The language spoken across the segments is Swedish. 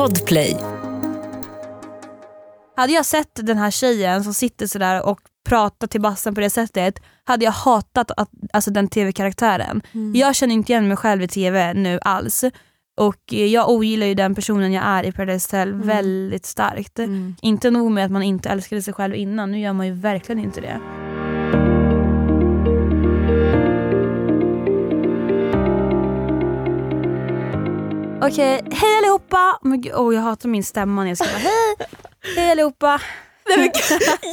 Podplay. Hade jag sett den här tjejen som sitter sådär och pratar till bassen på det sättet hade jag hatat att, alltså den tv-karaktären. Jag känner inte igen mig själv i tv nu alls. Och jag ogillar ju den personen jag är i Paradise Hotel väldigt starkt. Inte nog med att man inte älskade sig själv innan, nu gör man ju verkligen inte det. Okej, hej allihopa! Men gud, oh, jag hatar min stämma när jag ska bara hej! Hej allihopa! Nej, men,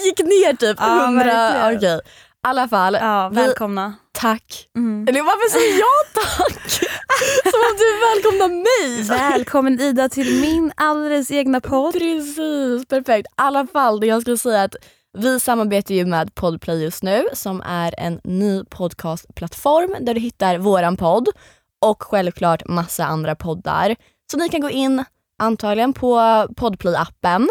gick ner typ Ja, 100. verkligen. Okej. I alla fall, Ja, vi, välkomna. tack. Mm. Eller varför säger jag tack? Som om du välkomnar mig. Välkommen Ida till min alldeles egna podd. Precis, perfekt. I alla fall, det jag skulle säga att vi samarbetar ju med Podplay just nu som är en ny podcastplattform där du hittar våran podd och självklart massa andra poddar. Så ni kan gå in antagligen på Podplay-appen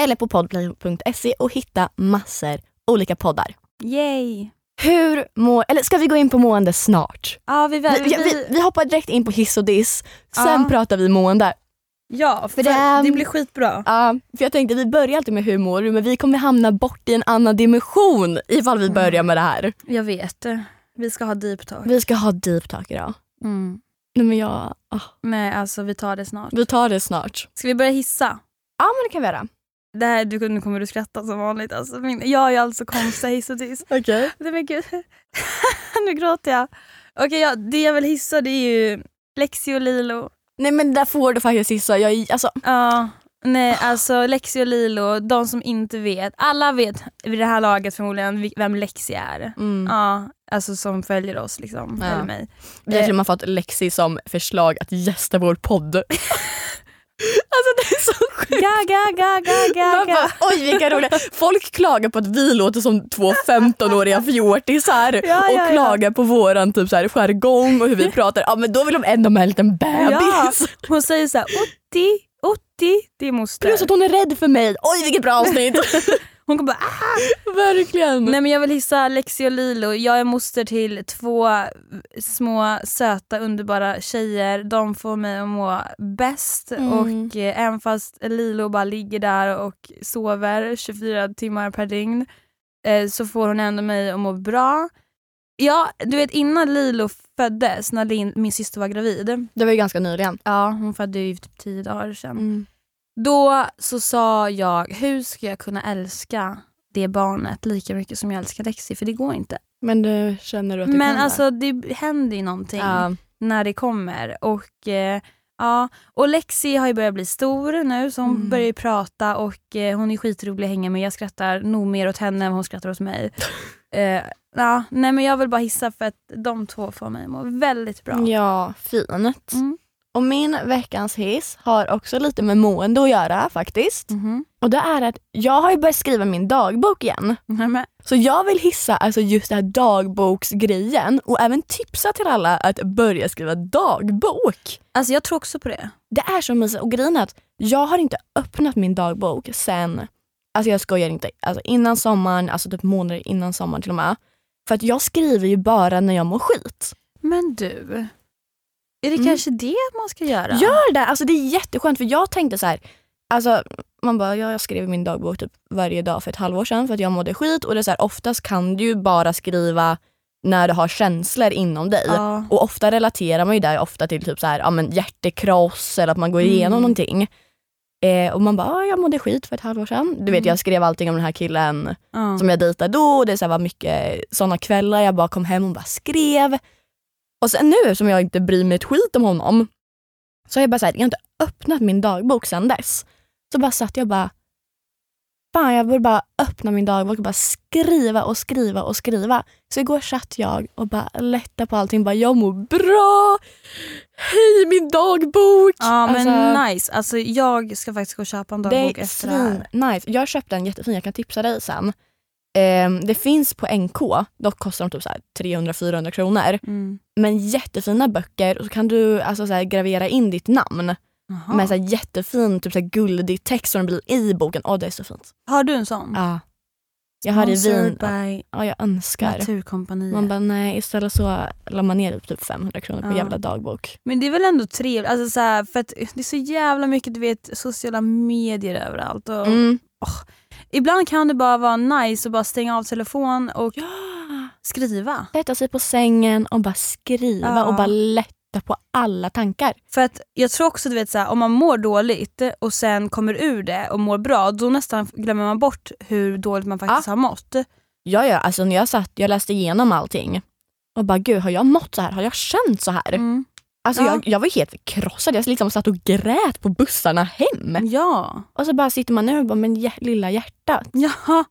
eller på podplay.se och hitta massor olika poddar. Yay! Hur mår, eller ska vi gå in på mående snart? Ja, vi, Vi, vi, vi, vi, vi hoppar direkt in på hiss och diss, sen Ja. pratar vi mående. ja för det- det blir skitbra. Ja, för jag tänkte vi börjar alltid med hur mår du men vi kommer hamna bort i en annan dimension ifall vi börjar med det här. Jag vet. Vi ska ha deep talk. Vi ska ha deep talk idag. Mm. Nej, men jag, ah, Nej, alltså vi tar det snart. vi tar det snart. Ska vi börja hissa? Ja men det kan vi göra. Det här, du, nu kommer du skratta som vanligt. Alltså, min, jag är alltså konstiga hiss och diss. Okej. Nej men gud. nu gråter jag. Okej, ja, det jag vill hissa det är ju Lexi och Lilo. Nej men där får du faktiskt gissa. Jag, alltså, Ja, nej alltså Lexi och Lilo, de som inte vet. Alla vet vid det här laget förmodligen vem Lexi är. mm. Ja, alltså som följer oss liksom, Ja. eller mig. Vi har till och med fått Lexi som förslag att gästa vår podd. alltså det är så sjukt. Ga, ga, ga, ga, ga, Man ga. bara, Oj vilka roliga. Folk klagar på att vi låter som två 15-åriga fjortisar Ja, och ja, ja. klagar på våran typ så här, jargong och hur vi pratar. Ja men då vill de ändå med en liten bebis. Ja, hon säger såhär 80, 80, det är moster. Plus att hon är rädd för mig. Oj vilket bra avsnitt. Hon kommer bara ah! Verkligen. Nej men jag vill hissa Lexi och Lilo. Jag är moster till två små söta underbara tjejer. De får mig att må bäst Mm. och eh, även fast Lilo bara ligger där och sover 24 timmar per dygn eh, så får hon ändå mig att må bra. Ja, du vet innan Lilo föddes, när Lin, min syster var gravid. Det var ju ganska nyligen. Ja, hon födde ju typ 10 dagar sedan. Mm. Då så sa jag, hur ska jag kunna älska det barnet lika mycket som jag älskar Lexi? För det går inte. Men du känner du att du Men kan alltså det händer ju någonting det? Ja. när det kommer. Och eh, ja, och Lexi har ju börjat bli stor nu så hon Mm. börjar ju prata och eh, hon är skitrolig att hänga med. Jag skrattar nog mer åt henne än hon skrattar åt mig. eh, ja, nej men jag vill bara hissa för att de två får mig att må väldigt bra. ja, fint. Mm. Och min veckans hiss har också lite med mående att göra faktiskt. Mhm. Och det är att jag har ju börjat skriva min dagbok igen. Men, Så jag vill hissa alltså just den här dagboksgrejen och även tipsa till alla att börja skriva dagbok. alltså jag tror också på det. Det är så mysigt och grejen är att jag har inte öppnat min dagbok sen, alltså jag skojar inte, alltså innan sommaren, alltså typ månader innan sommaren till och med. För att jag skriver ju bara när jag mår skit. Men du, är det Mm. kanske det man ska göra? Gör det! Alltså det är jätteskönt för jag tänkte så här, alltså man bara, ja, jag skrev min dagbok typ varje dag för ett halvår sedan för att jag mådde skit och det är så här, oftast kan du ju bara skriva när du har känslor inom dig. Ja. Och ofta relaterar man ju där ofta till typ så här, ja, men hjärtekross eller att man går igenom Mm. någonting. Eh, och man bara, ah, jag mådde skit för ett halvår sedan. Du vet Mm. jag skrev allting om den här killen Ja. som jag dejtade då. Och det så var mycket sådana kvällar jag bara kom hem och bara skrev. Och sen nu som jag inte bryr mig ett skit om honom så har jag bara så här, jag har inte öppnat min dagbok sen dess. Så bara satt jag och bara, fan jag borde bara öppna min dagbok och bara skriva och skriva och skriva. Så igår satt jag och bara lättade på allting. Bara, jag mår bra! Hej min dagbok! Ja men Alltså, nice, alltså jag ska faktiskt gå och köpa en det dagbok är efter det här. nice. Jag köpte en jättefin, jag kan tipsa dig sen. Ehm, det finns på NK, dock kostar de typ så här 300-400 kronor. Mm. Men jättefina böcker och så kan du alltså så här gravera in ditt namn Jaha. med så jättefin typ så guldig text som blir i boken. Åh det är så fint. Har du en sån? Ja. Jag har i by Ja, jag önskar. Man bara nej, istället så la man ner typ 500 kronor på Ja. jävla dagbok. Men det är väl ändå trevligt, alltså så här, för att det är så jävla mycket du vet, sociala medier överallt. Och Mm. Ibland kan det bara vara nice att bara stänga av telefon och Ja. skriva. Sätta sig på sängen och bara skriva Ja. och bara lätta på alla tankar. För att jag tror också du vet så här, om man mår dåligt och sen kommer ur det och mår bra, då nästan glömmer man bort hur dåligt man faktiskt har mått. Ja, ja, alltså när jag satt, jag läste igenom allting och bara gud har jag mått så här? Har jag känt så här? Mm. Alltså Ja. jag, jag var helt krossad, jag liksom satt och grät på bussarna hem. Ja. Och så bara sitter man nu och bara men lilla hjärtat. ja.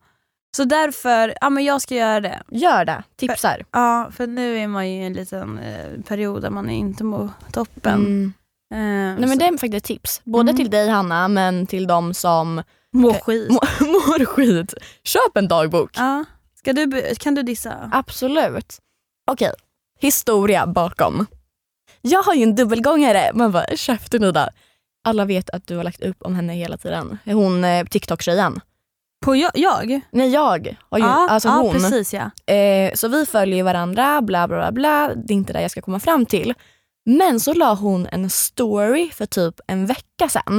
Så därför, ja men jag ska göra det. Gör det, tipsar. Ja, för nu är man ju i en liten eh, period där man inte mår toppen. Mm. Eh, Nej men det är faktiskt ett tips. Både Mm. till dig Hanna men till de som Mår skit. mår, mår skit. Köp en dagbok. Ja. Ska du, kan du dissa? Absolut. Okej, historia bakom. Jag har ju en dubbelgångare. Man bara, käften Ida. Alla vet att du har lagt upp om henne hela tiden. Hon eh, TikTok-tjejen. På jag? jag? Nej jag har ju, ja, alltså ja hon. precis ja. Eh, så vi följer varandra, bla bla bla bla. Det är inte det jag ska komma fram till. Men så la hon en story för typ en vecka sedan.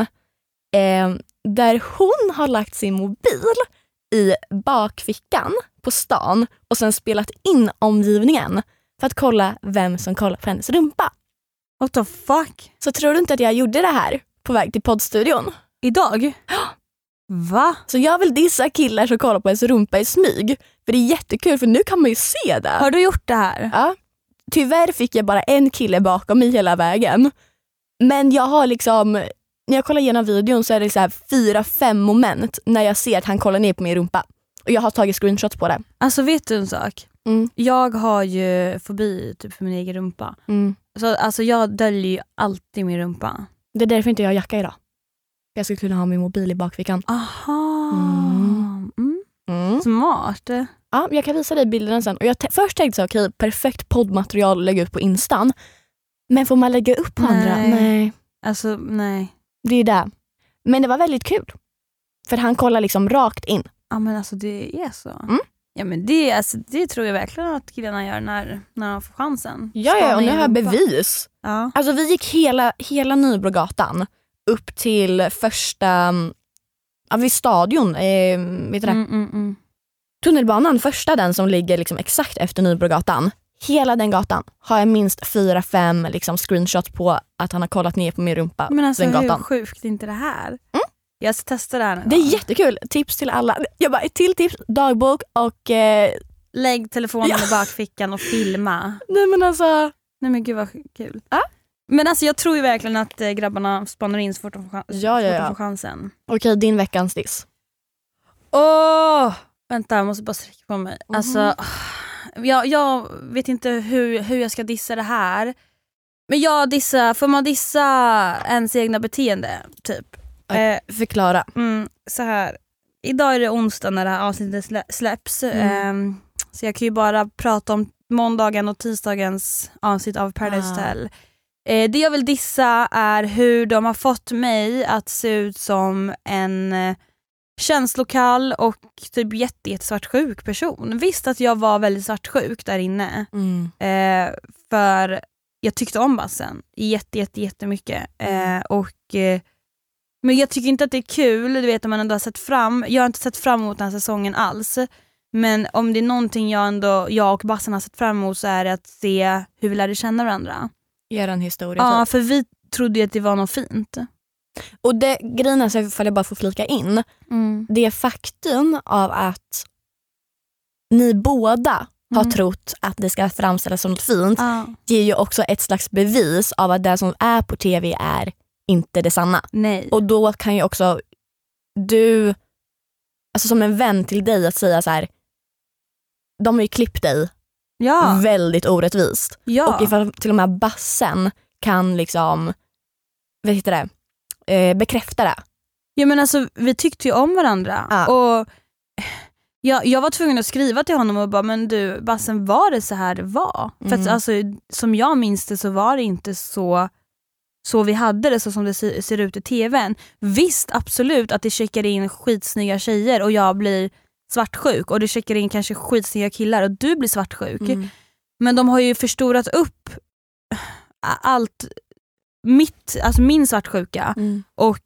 Eh, där hon har lagt sin mobil i bakfickan på stan och sen spelat in omgivningen för att kolla vem som kollar på hennes rumpa. What the fuck? Så tror du inte att jag gjorde det här på väg till poddstudion? Idag? Va? Så jag vill dissa killar som kollar på ens rumpa i smyg. För det är jättekul för nu kan man ju se det. Har du gjort det här? Ja. Tyvärr fick jag bara en kille bakom mig hela vägen. Men jag har liksom, när jag kollar igenom videon så är det så här fyra, fem moment när jag ser att han kollar ner på min rumpa. Och jag har tagit screenshots på det. Alltså vet du en sak? Mm. Jag har ju fobi typ, för min egen rumpa. Mm. Så, alltså, jag döljer ju alltid min rumpa. Det är därför inte jag har jacka idag. Jag ska kunna ha min mobil i bakfickan. Aha. Mm. Mm. Mm. Smart. Ja, jag kan visa dig bilderna sen. Och jag först tänkte jag okej, perfekt poddmaterial att lägga upp på instan. Men får man lägga upp på andra? Nej. Nej. Alltså nej. Det är det. Men det var väldigt kul. För han kollar liksom rakt in. Ja men alltså det är så. Mm. Ja men det, alltså, det tror jag verkligen att killarna gör när, när de får chansen. Ja, ja och nu har jag bevis. Ja. Alltså vi gick hela, hela Nybrogatan upp till första, ja vid stadion, eh, vet du det? Mm, mm, mm. Tunnelbanan, första den som ligger liksom exakt efter Nybrogatan. Hela den gatan har jag minst fyra, fem liksom screenshots på att han har kollat ner på min rumpa. Men alltså den hur gatan. sjukt är inte det här? Jag ska testa det här nu. Det är jättekul. Tips till alla. Jag bara, ett till tips, dagbok och... Eh, Lägg telefonen Ja. i bakfickan och filma. nej men alltså... Nej men gud vad kul. Ja. Men alltså jag tror ju verkligen att eh, grabbarna spanar in så fort de får, chans- Ja, ja, så fort de ja. får chansen. Okej, din veckans diss. Åh! Vänta jag måste bara sträcka på mig. Mhm. Alltså, jag, jag vet inte hur, hur jag ska dissa det här. Men jag dissar, får man dissa ens egna beteende? Typ. Ja. Eh, Förklara. mm, så här. Idag är det onsdag när det här avsnittet slä, släpps. Mm. Ehm, så jag kan ju bara prata om måndagen och tisdagens avsnitt av Paradise Ah. Hotel. Eh, det jag vill dissa är hur de har fått mig att se ut som en eh, känslokall och typ jätte, jättesvartsjuk person. Visst att jag var väldigt svartsjuk där inne. Mm. Eh, för jag tyckte om bassen jätte, jätte, jättemycket. Eh, och, eh, men jag tycker inte att det är kul, du vet om man ändå har sett fram, jag har inte sett fram emot den här säsongen alls. Men om det är någonting jag, ändå, jag och Bassen har sett fram emot så är det att se hur vi lärde känna varandra. Er historia. Ja, typ. för vi trodde att det var något fint. Och det, grejen är, så ifall jag bara får flika in, det faktum av att ni båda har Mm. trott att det ska framställas som något fint Ja. ger ju också ett slags bevis av att det som är på tv är inte det sanna. Nej. Och då kan ju också du, alltså som en vän till dig att säga så här. de har ju klippt dig ja. väldigt orättvist. ja. Och ifall till och med bassen kan liksom, vad heter det, eh, bekräfta det. Ja men alltså vi tyckte ju om varandra. Ja. Och jag, jag var tvungen att skriva till honom och bara, men du Bassen var det så här det var? För att Mm. alltså, som jag minns det så var det inte så så vi hade det så som det se- ser ut i tvn. Visst absolut att det checkar in skitsnygga tjejer och jag blir svartsjuk och det checkar in kanske skitsnygga killar och du blir svartsjuk. Mm. Men de har ju förstorat upp allt, mitt, alltså min svartsjuka Mm. och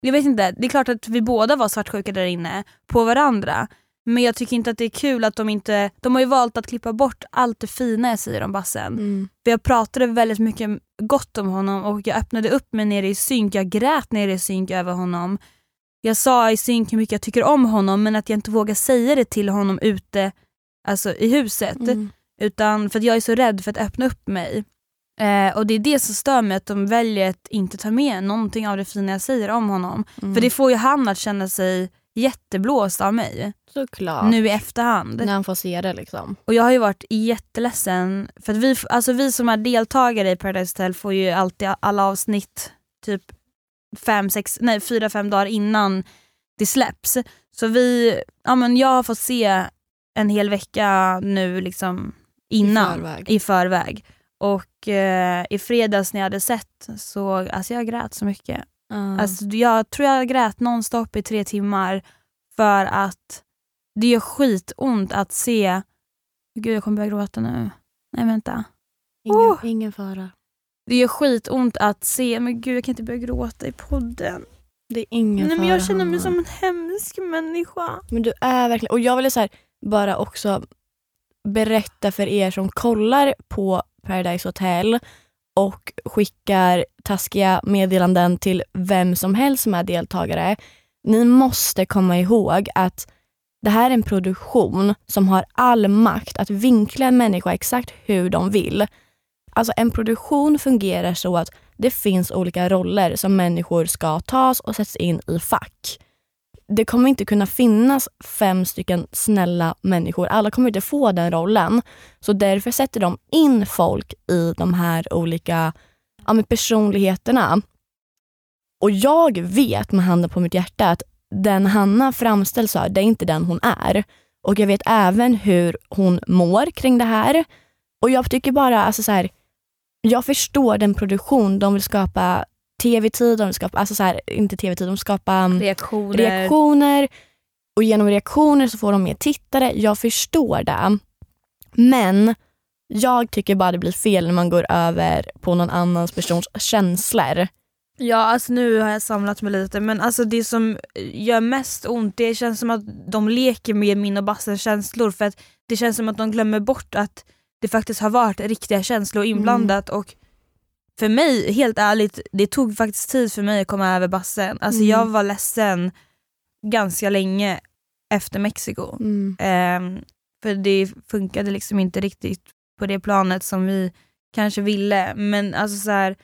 jag vet inte, det är klart att vi båda var svartsjuka där inne på varandra. Men jag tycker inte att det är kul att de inte, de har ju valt att klippa bort allt det fina jag säger om Bassen. Mm. För jag pratade väldigt mycket gott om honom och jag öppnade upp mig nere i synk, jag grät nere i synk över honom. Jag sa i synk hur mycket jag tycker om honom men att jag inte vågar säga det till honom ute alltså i huset. Mm. Utan för att jag är så rädd för att öppna upp mig. Eh, och det är det som stör mig, att de väljer att inte ta med någonting av det fina jag säger om honom. Mm. För det får ju han att känna sig jätteblåst av mig. Såklart. Nu i efterhand. När han får se det liksom. Och jag har ju varit jätteledsen, för att vi, alltså vi som är deltagare i Paradise Hotel får ju alltid alla avsnitt typ fem, sex, nej, fyra, fem dagar innan det släpps. Så vi, ja, men jag har fått se en hel vecka nu liksom innan, I förväg. i förväg. Och eh, i fredags när jag hade sett så alltså jag grät så mycket. Ja. Alltså, jag tror jag grät nonstop i tre timmar för att det gör skitont att se... Gud, jag kommer börja gråta nu. Nej, vänta. ingen, oh. ingen fara. Det gör skitont att se... Men gud, jag kan inte börja gråta i podden. Det är ingen Nej, men jag känner mig som en hemsk människa. Men du är verkligen... Och jag vill så här, bara också berätta för er som kollar på Paradise Hotel och skickar taskiga meddelanden till vem som helst som är deltagare. Ni måste komma ihåg att det här är en produktion som har all makt att vinkla en människa exakt hur de vill. Alltså en produktion fungerar så att det finns olika roller som människor ska tas och sätts in i fack det kommer inte kunna finnas fem stycken snälla människor. Alla kommer inte få den rollen. Så därför sätter de in folk i de här olika ja, personligheterna. Och jag vet med handen på mitt hjärta att den Hanna framställs för, det är inte den hon är. Och jag vet även hur hon mår kring det här. Och jag tycker bara, alltså så här, jag förstår den produktion de vill skapa tv-tid, de vill skapa, alltså så här, inte tv-tid, de vill skapa um, Reaktioner. reaktioner och genom reaktioner så får de mer tittare. Jag förstår det. Men jag tycker bara det blir fel när man går över på någon annans persons känslor. Ja, alltså nu har jag samlat mig lite men alltså det som gör mest ont det känns som att de leker med min och Bassens känslor för att det känns som att de glömmer bort att det faktiskt har varit riktiga känslor inblandat och för mig, helt ärligt, det tog faktiskt tid för mig att komma över Bassen. Alltså Mm. jag var ledsen ganska länge efter Mexiko. Ehm, för det funkade liksom inte riktigt på det planet som vi kanske ville. Men alltså så här,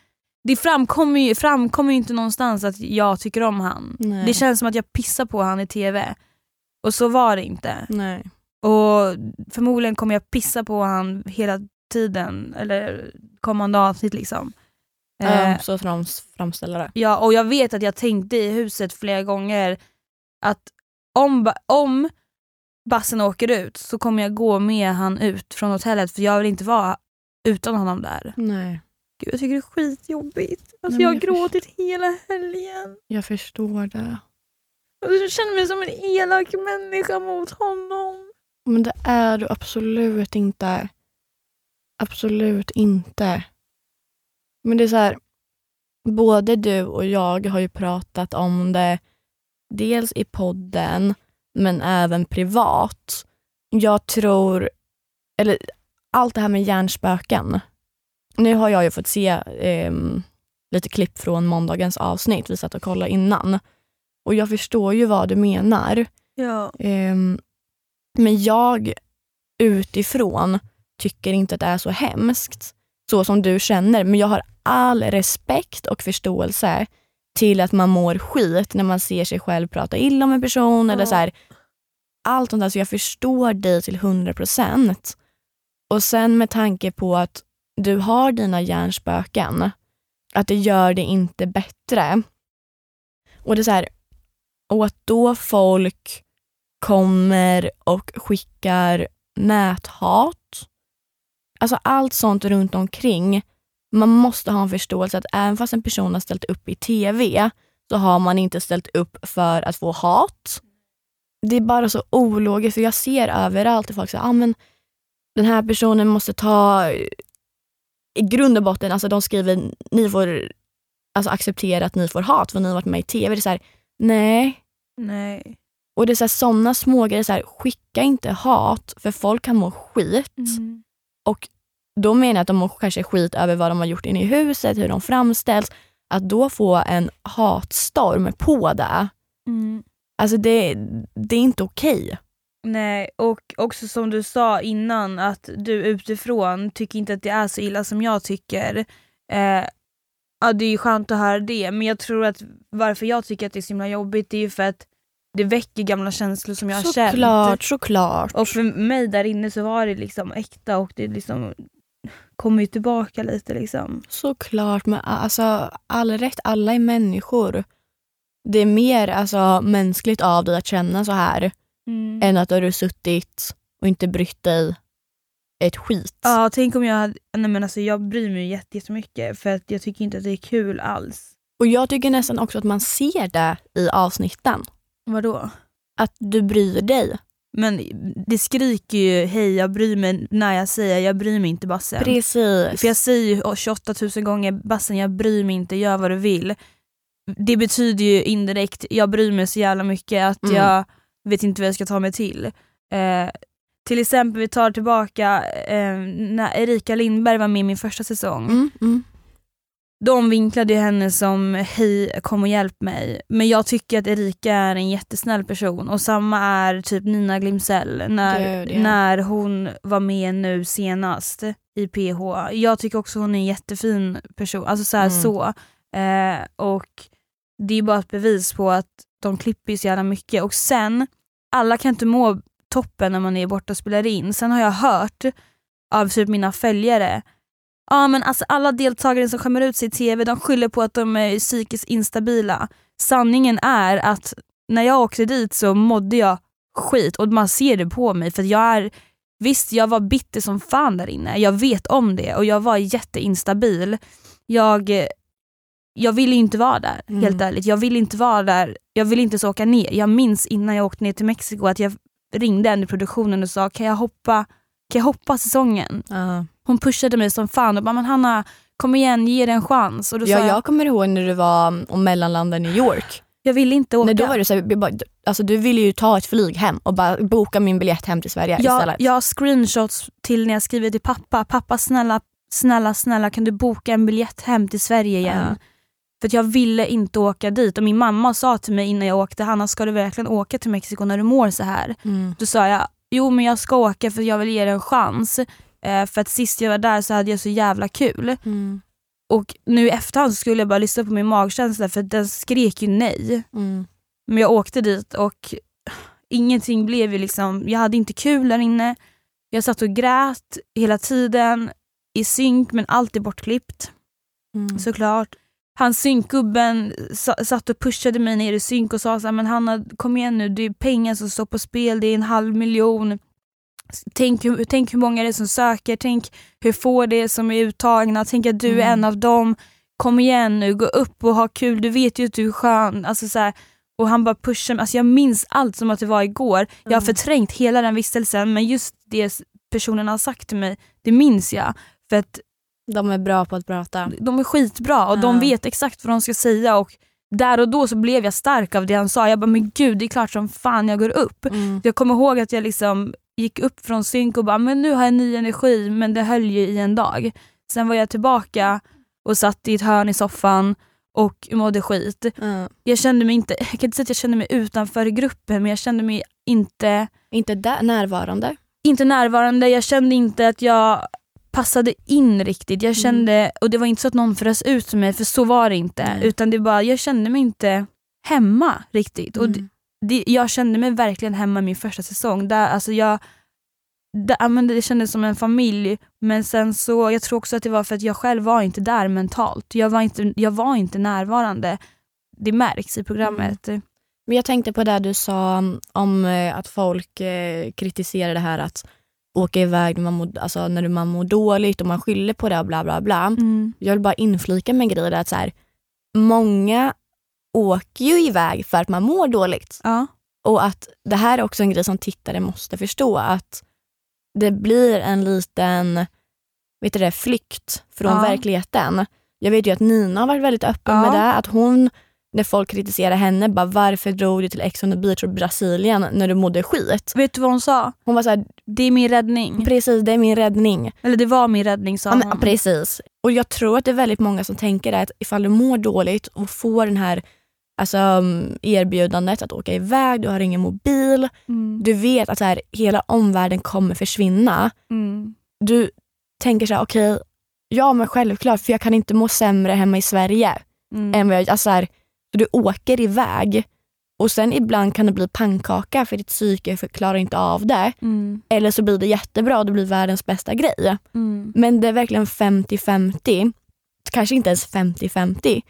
det framkommer ju, framkommer ju inte någonstans att jag tycker om han. Nej. Det känns som att jag pissar på han i TV. Och så var det inte. Nej. Och förmodligen kommer jag pissa på han hela tiden, eller kommande avsnitt liksom. Eh, Ja, så frams, framställer det. Ja, och jag vet att jag tänkte i huset flera gånger att om, om Bassen åker ut så kommer jag gå med han ut från hotellet för jag vill inte vara utan honom där. Nej. Gud, jag tycker det är skitjobbigt. Alltså, Nej, jag har jag gråtit hela helgen. Jag förstår det. Jag känner mig som en elak människa mot honom. Men det är du absolut inte. Absolut inte. Men det är så här, både du och jag har ju pratat om det dels i podden men även privat. Jag tror, eller allt det här med hjärnspöken. Nu har jag ju fått se ehm, lite klipp från måndagens avsnitt, vi satt och kollade innan. Och jag förstår ju vad du menar. Ja. Ehm, men jag utifrån tycker inte att det är så hemskt så som du känner. Men jag har all respekt och förståelse till att man mår skit när man ser sig själv prata illa om en person. Ja. eller så här, Allt sånt där. Så jag förstår dig till 100 procent. Och sen med tanke på att du har dina hjärnspöken, att det gör det inte bättre. Och det är så här, och att då folk kommer och skickar näthat. Alltså allt sånt runt omkring. Man måste ha en förståelse att även fast en person har ställt upp i TV så har man inte ställt upp för att få hat. det är bara så ologiskt. För jag ser överallt att folk säger ah, men den här personen måste ta... I grund och botten, alltså de skriver ni får alltså, acceptera att ni får hat för ni har varit med i tv. Det är så här, nej. Nej. Och det är så här, såna smågrejer, så här, skicka inte hat för folk kan må skit. Mm. Och då menar jag att de mår kanske skit över vad de har gjort inne i huset, hur de framställs. Att då få en hatstorm på det, Mm. alltså det, det är inte okej. Nej, och också som du sa innan att du utifrån tycker inte att det är så illa som jag tycker. Eh, ja, det är ju skönt att höra det, men jag tror att varför jag tycker att det är så himla jobbigt det är ju för att det väcker gamla känslor som jag har känt. Såklart, såklart. Och för mig där inne så var det liksom äkta och det liksom kommer ju tillbaka lite liksom. Såklart, men alltså all rätt, alla är människor. Det är mer alltså, mänskligt av dig att känna så här Mm. än att du har suttit och inte brytt dig ett skit. Ja, tänk om jag hade, nej men alltså jag bryr mig jätte- jättemycket för att jag tycker inte att det är kul alls. Och jag tycker nästan också att man ser det i avsnitten. Vadå? Att du bryr dig. Men det skriker ju hej jag bryr mig när jag säger jag bryr mig inte Bassen. Precis. För jag säger ju 28 000 gånger Bassen jag bryr mig inte, gör vad du vill. Det betyder ju indirekt jag bryr mig så jävla mycket att Mm. jag vet inte vad jag ska ta mig till. Eh, till exempel vi tar tillbaka eh, när Erika Lindberg var med i min första säsong. Mm, mm. De vinklade ju henne som hej kom och hjälp mig. Men jag tycker att Erika är en jättesnäll person och samma är typ Nina Glimsell när, Gud, ja. när hon var med nu senast i PH. Jag tycker också hon är en jättefin person. Alltså så. Här, Mm. så. Eh, och det är bara ett bevis på att de klipper så jävla mycket och sen, alla kan inte må toppen när man är borta och spelar in. Sen har jag hört av typ mina följare Ja men alltså alla deltagare som skämmer ut sig i TV de skyller på att de är psykiskt instabila. Sanningen är att när jag åkte dit så mådde jag skit och man ser det på mig för jag är Visst jag var bitter som fan där inne, jag vet om det och jag var jätteinstabil. Jag, jag ville inte vara där Mm. helt ärligt. Jag ville inte vara där, jag ville inte så åka ner. Jag minns innan jag åkte ner till Mexiko att jag ringde en i produktionen och sa kan jag hoppa, kan jag hoppa säsongen? Ja. Hon pushade mig som fan och bara men Hanna kom igen ge det en chans. Och då sa Ja, jag, jag kommer ihåg när du var och mellanlandade i New York. jag vill inte åka. Nej, då var det så här, alltså, du ville ju ta ett flyg hem och bara boka min biljett hem till Sverige jag, istället. jag har screenshots till när jag skriver till pappa. Pappa snälla, snälla, snälla kan du boka en biljett hem till Sverige igen? Ja. För jag ville inte åka dit och min mamma sa till mig innan jag åkte Hanna ska du verkligen åka till Mexiko när du mår så här? Mm. Då sa jag jo men jag ska åka för jag vill ge det en chans. Eh, för att sist jag var där så hade jag så jävla kul. Mm. Och nu i efterhand så skulle jag bara lyssna på min magkänsla för den skrek ju nej. Mm. Men jag åkte dit och ingenting blev ju liksom, jag hade inte kul där inne. Jag satt och grät hela tiden i synk men allt är bortklippt Mm. såklart. Han synkgubben sa- satt och pushade mig ner i synk och sa så här, men Hanna kom igen nu, det är pengar som står på spel, det är en halv miljon. Tänk hur, tänk hur många det är som söker, tänk hur få det är som är uttagna, tänk att du är Mm. en av dem. Kom igen nu, gå upp och ha kul, du vet ju att du är skön. Alltså så här, och han bara pushade mig, alltså jag minns allt som att det var igår. Jag har Mm. förträngt hela den vistelsen men just det personen har sagt till mig, det minns jag. För att De är bra på att prata. de är skitbra och de Ja. vet exakt vad de ska säga och där och då så blev jag stark av det han sa. Jag bara men gud det är klart som fan jag går upp. Mm. Jag kommer ihåg att jag liksom gick upp från synk och bara men nu har jag ny energi men det höll ju i en dag. Sen var jag tillbaka och satt i ett hörn i soffan och mådde skit. Ja. Jag kände mig inte, jag kan inte säga att jag kände mig utanför gruppen men jag kände mig inte, Inte där, närvarande. inte närvarande. Jag kände inte att jag passade in riktigt. Jag kände, och det var inte så att någon frös ut mig för så var det inte. Nej. Utan det bara, jag kände mig inte hemma riktigt. Och Mm. Det, jag kände mig verkligen hemma i min första säsong. Där, alltså jag, där, men det kändes som en familj men sen så, jag tror också att det var för att jag själv var inte där mentalt. Jag var inte, jag var inte närvarande. Det märks i programmet. Men jag tänkte på det du sa om eh, att folk eh, kritiserar det här att åka iväg när man, mår, alltså, när man mår dåligt och man skyller på det och bla bla bla. Mm. Jag vill bara inflika med en grej där att så här, många åker ju iväg för att man mår dåligt. Ja. Och att det här är också en grej som tittare måste förstå. Att det blir en liten vet du det, flykt från Ja. verkligheten. Jag vet ju att Nina har varit väldigt öppen Ja. med det. Att hon, när folk kritiserar henne, bara varför drog du till Ex on the beach och Brasilien när du mådde skit? Vet du vad hon sa? Hon var såhär, Det är min räddning. precis det är min räddning. Eller det var min räddning sa Ja, men, hon. precis. Och jag tror att det är väldigt många som tänker att ifall du mår dåligt och får den här alltså, um, erbjudandet att åka iväg, du har ingen mobil, Mm. du vet att så här, hela omvärlden kommer försvinna. Mm. Du tänker så här, okej, ja men självklart för jag kan inte må sämre hemma i Sverige Mm. än vad jag, alltså så här, du åker iväg och sen ibland kan det bli pannkaka för ditt psyke klarar inte av det. Mm. Eller så blir det jättebra och det blir världens bästa grej. Mm. Men det är verkligen 50-50. Kanske inte ens 50-50.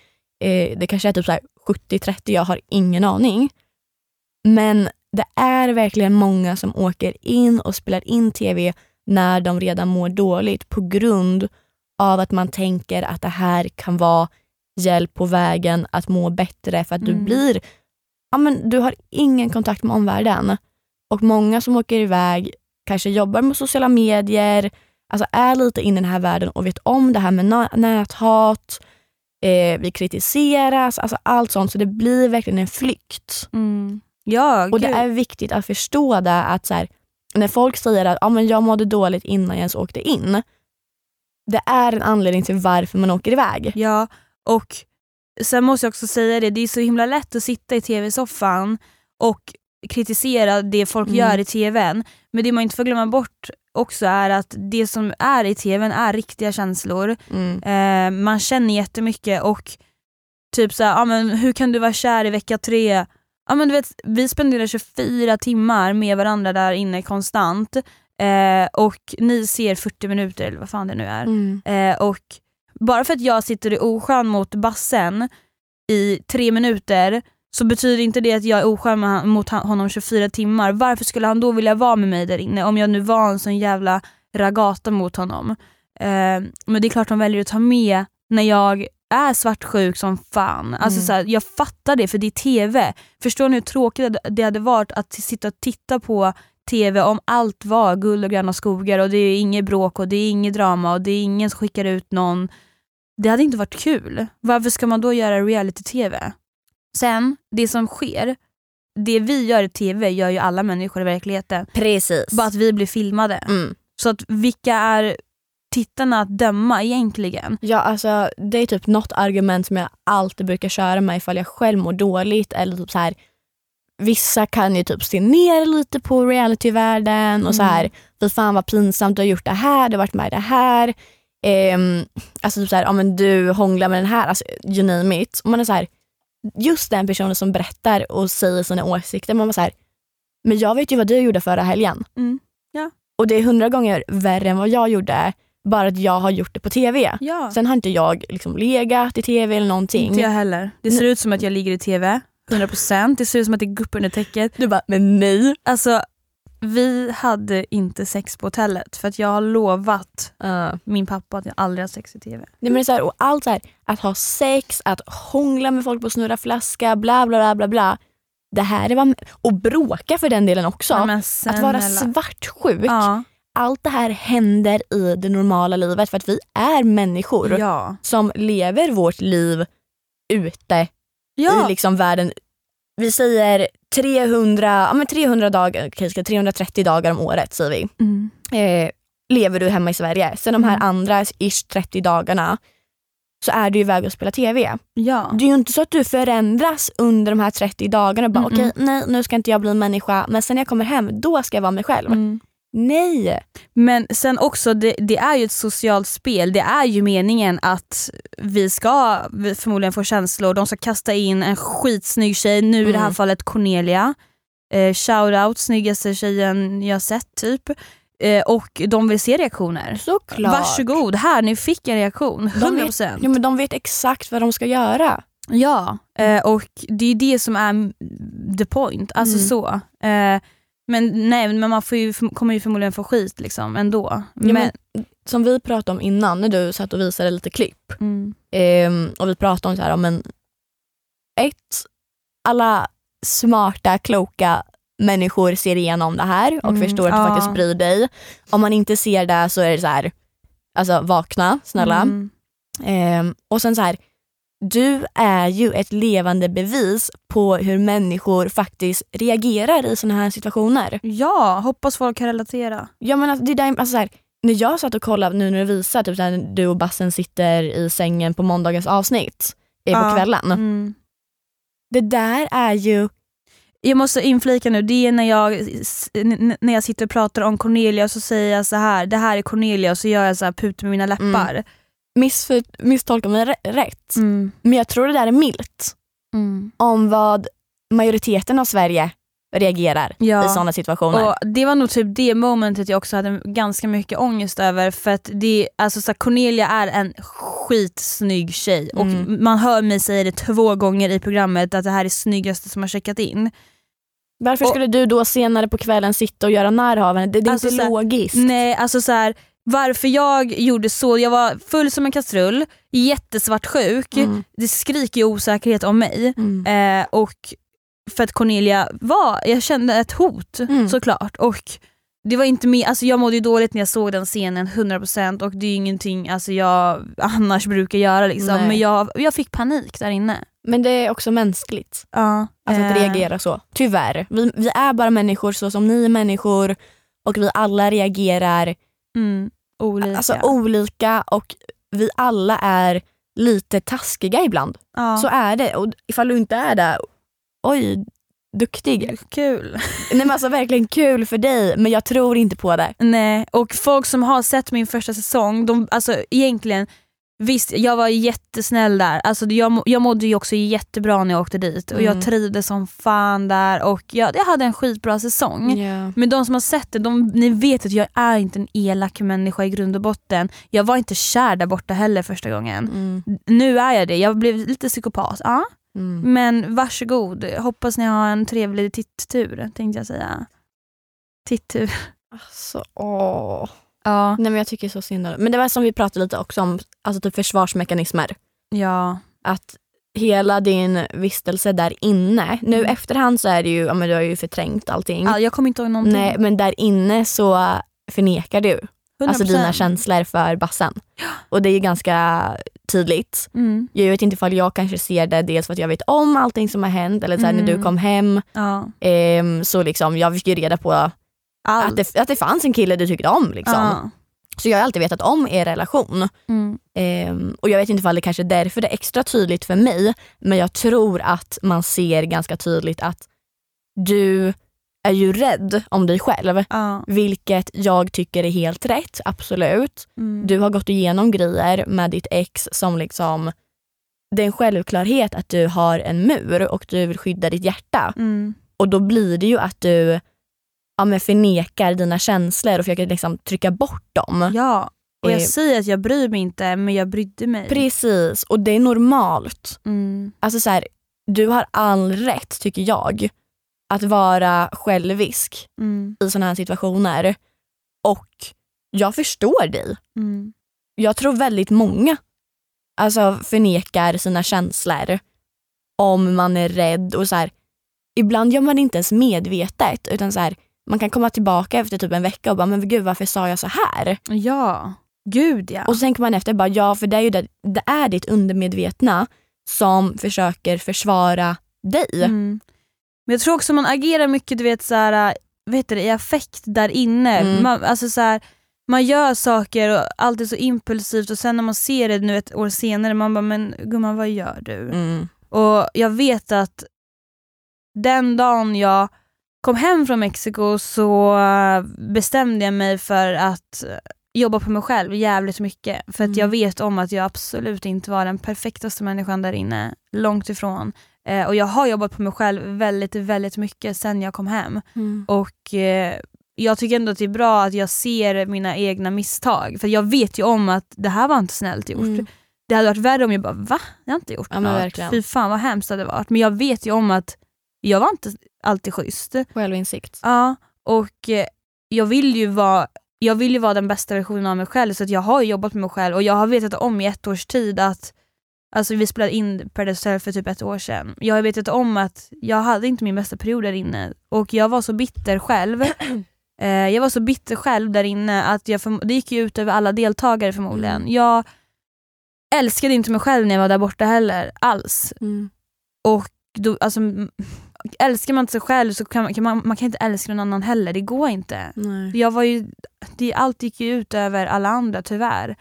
Eh, det kanske är typ så 70-30, jag har ingen aning. Men det är verkligen många som åker in och spelar in tv när de redan mår dåligt på grund av att man tänker att det här kan vara hjälp på vägen att må bättre för att du Mm. blir, ja men du har ingen kontakt med omvärlden. Och många som åker iväg kanske jobbar med sociala medier, alltså är lite inne i den här världen och vet om det här med näthat, eh, vi kritiseras, alltså allt sånt. Så det blir verkligen en flykt. Mm. Ja, Och det gud. är viktigt att förstå det att så här, när folk säger att ah, men jag mådde dåligt innan jag ens åkte in. Det är en anledning till varför man åker iväg. Ja, och sen måste jag också säga det, det är så himla lätt att sitta i tv-soffan och kritisera det folk Mm. gör i tvn. Men det man inte får glömma bort också är att det som är i tvn är riktiga känslor. Mm. Eh, man känner jättemycket och typ så här, ja, men hur kan du vara kär i vecka tre? Ja, men du vet, vi spenderar 24 timmar med varandra där inne konstant eh, och ni ser 40 minuter eller vad fan det nu är. Mm. Eh, och bara för att jag sitter i oskön mot bassen i tre minuter så betyder inte det att jag är han, mot honom 24 timmar. Varför skulle han då vilja vara med mig där inne om jag nu var en sån jävla ragata mot honom? Eh, men det är klart de väljer att ta med när jag är svartsjuk som fan. Alltså Mm. så här, jag fattar det för det är TV. Förstår ni hur tråkigt det hade varit att sitta och titta på TV om allt var guld och gröna skogar och det är inget bråk och det är inget drama och det är ingen som skickar ut någon. Det hade inte varit kul. Varför ska man då göra reality-TV? Sen, det som sker, det vi gör i TV gör ju alla människor i verkligheten. Precis. Bara att vi blir filmade. Mm. Så att vilka är tittarna att döma egentligen? Ja, alltså, det är typ något argument som jag alltid brukar köra med ifall jag själv mår dåligt. Eller typ så här, vissa kan ju typ se ner lite på realityvärlden och så här, Mm. fy fan vad pinsamt du har gjort det här, du har varit med i det här. Ehm, alltså typ så här, ja, men du hånglar med den här, alltså, you name it. Och man är så här, just den personen som berättar och säger sina åsikter, man var så här, men jag vet ju vad du gjorde förra helgen. Mm. Ja. Och det är hundra gånger värre än vad jag gjorde, bara att jag har gjort det på TV. Ja. Sen har inte jag liksom legat i TV eller någonting. Inte jag heller. Det ser ut som att jag ligger i TV, 100%. Det ser ut som att det är gupp under täcket. Du bara, men nej. Alltså, vi hade inte sex på hotellet för att jag har lovat min pappa att jag aldrig har sex i TV. Nej, men det är så här, och allt så här, att ha sex, att hångla med folk på snurra flaska, bla bla bla bla bla. Det här är vad, och bråka för den delen också. Nej, men att vara snälla. svartsjuk. Ja. Allt det här händer i det normala livet för att vi är människor Ja. som lever vårt liv ute Ja. i liksom världen. Vi säger 300, ja, men 300 dagar, ska 330 dagar om året säger vi. Mm. eh, lever du hemma i Sverige. Sen de här Mm. andra ish 30 dagarna så är du iväg och spelar TV. ja. Det är ju inte så att du förändras under de här 30 dagarna. Bara, Mm-mm. Okej, nej nu ska inte jag bli en människa men sen när jag kommer hem då ska jag vara mig själv. Mm. Nej! Men sen också, det, det är ju ett socialt spel. Det är ju meningen att vi ska förmodligen få känslor. De ska kasta in en skitsnygg tjej, nu i det här Mm. fallet Cornelia. Eh, shoutout, snyggaste tjejen jag sett typ. Eh, och de vill se reaktioner. Såklart. Varsågod, här ni fick en reaktion. De 100%. Ja, men de vet exakt vad de ska göra. Ja, eh, och det är det som är the point. Alltså Mm. så. Eh, men nej, men man får ju, kommer ju förmodligen få skit liksom ändå. Ja, Men, men, som vi pratade om innan när du satt och visade lite klipp. mm, Ehm, och vi pratade om så här, men ett, alla smarta, kloka människor ser igenom det här och Mm, förstår att du ja. faktiskt bryr dig. Om man inte ser det så är det så här, alltså vakna snälla. Mm. Ehm, och sen så här, du är ju ett levande bevis på hur människor faktiskt reagerar i såna här situationer. Ja, hoppas folk kan relatera. Ja, men alltså, det där, alltså, så här, när jag satt och kollade nu när du visar typ, när du och Bassen sitter i sängen på måndagens avsnitt eh, på Ja. kvällen. Mm. Det där är ju, Jag måste inflika nu, det är när jag, när jag sitter och pratar om Cornelia och så säger jag så här, det här är Cornelia och så gör jag så här put med mina läppar. Missför, misstolka mig rä- rätt, Mm. men jag tror det där är milt Mm. om vad majoriteten av Sverige reagerar Ja. i sådana situationer. Och det var nog typ det momentet jag också hade ganska mycket ångest över för att det, alltså så Cornelia är en skitsnygg tjej och Mm. man hör mig säga det två gånger i programmet att det här är snyggaste som har checkat in. Varför och- skulle du då senare på kvällen sitta och göra narr av henne? Det, det är Alltså, inte så här, logiskt. Nej alltså så här, varför jag gjorde så, jag var full som en kastrull, jättesvartsjuk, Mm. det skriker osäkerhet om mig. Mm. Eh, och för att Cornelia var, jag kände ett hot Mm. såklart. Och det var inte mer, alltså jag mådde ju dåligt när jag såg den scenen 100% och det är ingenting alltså jag annars brukar göra liksom. Nej. Men jag, jag fick panik där inne. Men det är också mänskligt. Ja, Alltså att eh, reagera så. Tyvärr. Vi, vi är bara människor så som ni är människor och vi alla reagerar Mm, olika. alltså, olika och vi alla är lite taskiga ibland. ja. Så är det. Och ifall du inte är det, oj, duktig. Kul. Nej men alltså verkligen kul för dig men jag tror inte på det. Nej, och folk som har sett min första säsong, de, alltså egentligen Visst, jag var jättesnäll där. Alltså, jag, jag mådde ju också jättebra när jag åkte dit och Mm. jag trivdes som fan där och jag, jag hade en skitbra säsong. Ja. Men de som har sett det, de, ni vet att jag är inte en elak människa i grund och botten. Jag var inte kär där borta heller första gången. Mm. Nu är jag det, jag blev lite psykopat. Ja. Mm. Men varsågod, hoppas ni har en trevlig tittur tänkte jag säga. Tittur. Alltså, åh. Ja. Nej men jag tycker så synd om. Men det var som vi pratade lite också om, alltså typ försvarsmekanismer. Ja. Att hela din vistelse där inne, nu Mm. efterhand så är det ju, ja men du har ju förträngt allting. ja jag kommer inte ihåg någonting. Nej men där inne så förnekar du 100%. alltså dina känslor för bassen. Och det är ju ganska tydligt. Mm. Jag vet inte ifall jag kanske ser det dels för att jag vet om allting som har hänt eller så här, när du Mm. kom hem. Ja. ehm, så liksom, jag fick ju reda på Allt. att det, att det fanns en kille du tyckte om. Liksom. Ja. Så jag har alltid vetat om er relation. Mm. Ehm, och jag vet inte ifall det kanske är därför det är extra tydligt för mig. Men jag tror att man ser ganska tydligt att du är ju rädd om dig själv. Ja. Vilket jag tycker är helt rätt, absolut. Mm. Du har gått igenom grejer med ditt ex som liksom det är en självklarhet att du har en mur och du vill skydda ditt hjärta. Mm. Och då blir det ju att du ja, men förnekar dina känslor och försöker liksom trycka bort dem. Ja. Och jag Eh. säger att jag bryr mig inte men jag brydde mig. Precis, och det är normalt. Mm. Alltså så här, du har all rätt, tycker jag, att vara självisk Mm. i sådana här situationer. Och jag förstår dig. Mm. Jag tror väldigt många alltså, förnekar sina känslor om man är rädd. och så här, Ibland gör man det inte ens medvetet utan så här, man kan komma tillbaka efter typ en vecka och bara men gud varför sa jag så här? Ja. Gud ja. Och så tänker man efter bara ja för det är ju det, det är ditt undermedvetna som försöker försvara dig. Mm. Men jag tror också man agerar mycket du vet, så här, vet du, det, i affekt där inne. Mm. Man, alltså, så här, man gör saker och allt är så impulsivt och sen när man ser det nu ett år senare, man bara men gumman vad gör du? Mm. Och jag vet att den dagen jag kom hem från Mexiko så bestämde jag mig för att jobba på mig själv jävligt mycket. För att Mm. jag vet om att jag absolut inte var den perfektaste människan där inne. Långt ifrån. Eh, och jag har jobbat på mig själv väldigt, väldigt mycket sen jag kom hem. Mm. Och eh, jag tycker ändå att det är bra att jag ser mina egna misstag. För jag vet ju om att det här var inte snällt gjort. Mm. Det hade varit värre om jag bara va? Jag har inte gjort Ja, något. verkligen. Fy fan vad hemskt det hade varit. Men jag vet ju om att jag var inte alltid schysst. Självinsikt. Ja, och eh, jag vill ju vara jag vill ju vara den bästa versionen av mig själv så att jag har jobbat med mig själv och jag har vetat om i ett års tid att Alltså vi spelade in Paradise Hotel för typ ett år sedan. Jag har vetat om att jag hade inte min bästa period där inne och jag var så bitter själv. eh, jag var så bitter själv där inne att jag förm- det gick ju ut över alla deltagare förmodligen. Mm. Jag älskade inte mig själv när jag var där borta heller, alls. Och då, alltså, älskar man inte sig själv så kan man, kan man, man kan inte älska någon annan heller, det går inte. Nej. Jag var ju, det, allt gick ju ut över alla andra tyvärr.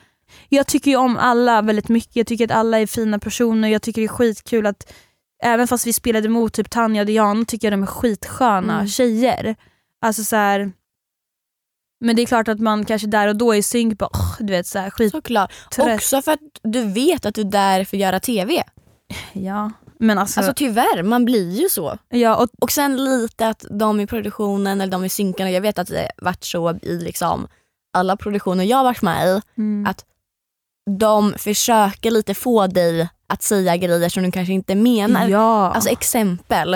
Jag tycker ju om alla väldigt mycket, jag tycker att alla är fina personer, jag tycker det är skitkul att även fast vi spelade mot typ Tanja och Diana tycker jag de är skitsköna Mm. tjejer. Alltså så här, men det är klart att man kanske där och då är synk bara, åh, du vet så här, skit, Såklart. trött. Också för att du vet att du är där för att göra TV. ja. Men alltså, Alltså tyvärr, man blir ju så. ja, och, Och sen lite att de i produktionen eller de i synkarna, jag vet att det varit så i liksom alla produktioner jag varit med i, mm, att de försöker lite få dig att säga grejer som du kanske inte menar. ja. Alltså exempel,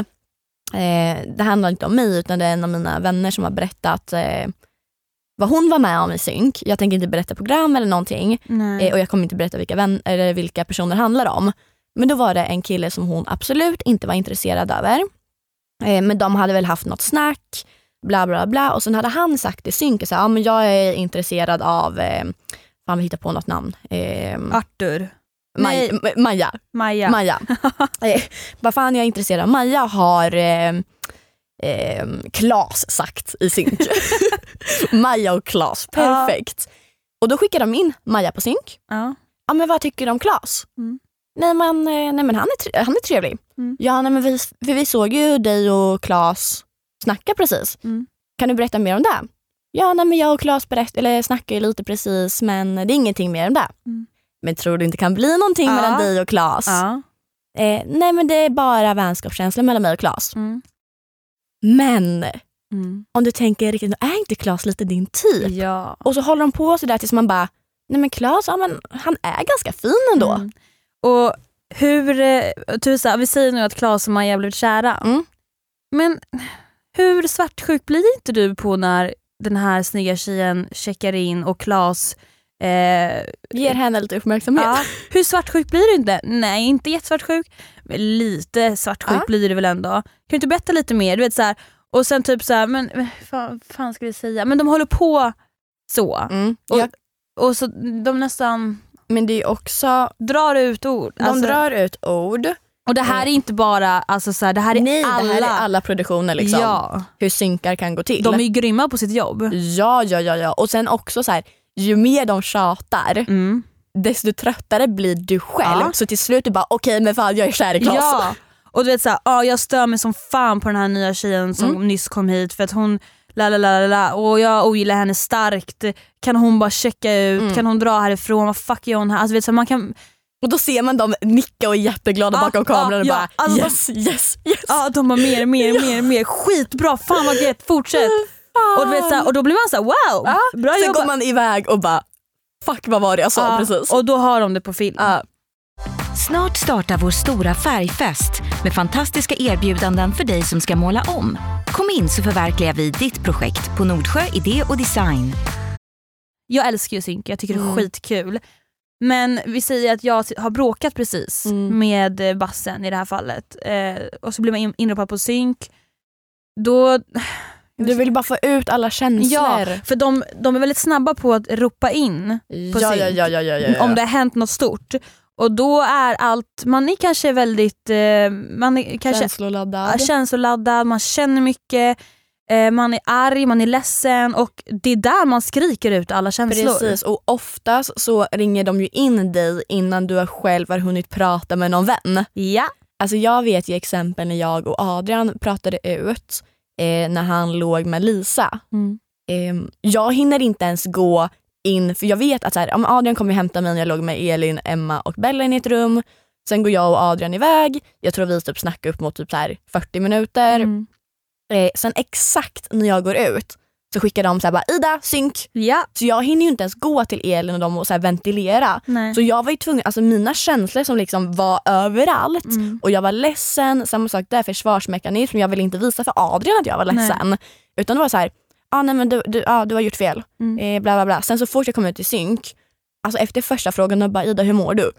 eh, det handlar inte om mig utan det är en av mina vänner som har berättat eh, vad hon var med om i synk. Jag tänker inte berätta program eller någonting eh, och jag kommer inte berätta vilka, vän, eller vilka personer det handlar om. Men då var det en kille som hon absolut inte var intresserad över. Eh, men de hade väl haft något snack, bla bla bla. Och sen hade han sagt i synk, så här, ja, men jag är intresserad av, eh, fan vi hittar på något namn. Eh, Arthur, Maj- nej. Ma- Maja. Maja. Maja. eh, vad fan jag är intresserad av Maja har eh, eh, Klas sagt i synk. Maja och Klas, perfekt. Och då skickar de in Maja på synk. Ja. Ja men vad tycker du om Klas? Mm. Nej men, eh, nej, men han, är han är trevlig. Mm. Ja nej, men vi, för vi såg ju dig och Klas snacka precis. Mm. Kan du berätta mer om det? Ja nej, men jag och Klas berätt, eller snackar ju lite precis men det är ingenting mer om det. Mm. Men tror du inte kan bli någonting Ja. mellan dig och Klas? Ja. Eh, nej men det är bara vänskapskänsla mellan mig och Klas. Mm. Men Mm. om du tänker riktigt, är inte Klas lite din typ? Ja. Och så håller de på sådär tills man bara, nej men Klas, ja, men han är ganska fin ändå. Mm. Och hur, eh, här, vi säger nu att Klas och Maja blivit kära. Mm. Men hur svartsjuk blir inte du på när den här snygga tjejen checkar in och Klas eh, Ger henne lite uppmärksamhet. ja, Hur svartsjuk blir du inte? Nej, inte jättesvartsjuk. Men lite svartsjuk Ja. blir du väl ändå? Kan du inte berätta lite mer? Du vet, så här, och sen typ så här, men vad fan, fan ska vi säga? Men de håller på så. Mm. Och- Jag, Och så de nästan men det är också, drar ut ord. de Alltså, drar ut ord. Och det här är inte bara, alltså så här, det här är Nej, alla. det här är alla produktioner. Liksom. Ja, Hur synkar kan gå till. de är ju grymma på sitt jobb. Ja, ja, ja, ja. Och sen också så här, ju mer de tjatar, Mm. desto tröttare blir du själv. Ja. Så till slut du bara, okej men fan jag är kär i Klas. Ja. Och du vet såhär, ah, jag stör mig som fan på den här nya tjejen som Mm. nyss kom hit för att hon la la la la och jag ogillar henne starkt. Kan hon bara checka ut? Mm. Kan hon dra härifrån? Vad fuck gör hon här? Alltså, vet, så här, man kan, Och då ser man dem nicka och är jätteglada Ja, bakom kameran och ja, bara alltså de- yes, yes, yes. ja, de bara mer, mer, mer, mer. Skitbra, fan vad gött, fortsätt. Och, vet, så här, och då blir man såhär wow, Ja, bra Sen jobbat. går man iväg och bara fuck vad var det jag sa precis. Och då har de det på film. Snart startar vår stora färgfest med fantastiska erbjudanden för dig som ska måla om. Kom in så förverkligar vi ditt projekt på Nordsjö Idé och Design. Jag älskar ju synk, jag tycker det är Mm. skitkul. Men vi säger att jag har bråkat precis Mm. med bassen i det här fallet. Eh, och så blir man in- inropad på synk. Då, Du vill bara få ut alla känslor. ja, för de, de är väldigt snabba på att ropa in på ja, synk. ja, ja, ja, ja, ja. om det har hänt något stort. Och då är allt, man är kanske väldigt, eh, man är kanske Känsloladdad. känsloladdad, man känner mycket, eh, man är arg, man är ledsen och det är där man skriker ut alla känslor. Precis, och oftast så ringer de ju in dig innan du själv har hunnit prata med någon vän. Ja. Alltså jag vet ju exempel när jag och Adrian pratade ut eh, när han låg med Lisa. Mm. Eh, jag hinner inte ens gå in, för jag vet att så här, om Adrian kommer hämta mig när jag låg med Elin, Emma och Bella in i ett rum. Sen går jag och Adrian iväg. Jag tror vi typ snackar upp mot typ så här 40 minuter. Mm. Eh, sen exakt när jag går ut så skickar de så här bara Ida, synk. Ja. Så jag hinner ju inte ens gå till Elin och dem och så ventilera. Nej. Så jag var ju tvungen, alltså mina känslor som liksom var överallt Mm. och jag var ledsen, samma sak där, försvarsmekanism. Jag ville inte visa för Adrian att jag var ledsen. Utan det var så här, ah, nej, men du, du, ah, du har gjort fel. Mm. Eh, bla, bla, bla. Sen så fort jag kom ut i synk, alltså efter första frågan, jag bara Ida hur mår du?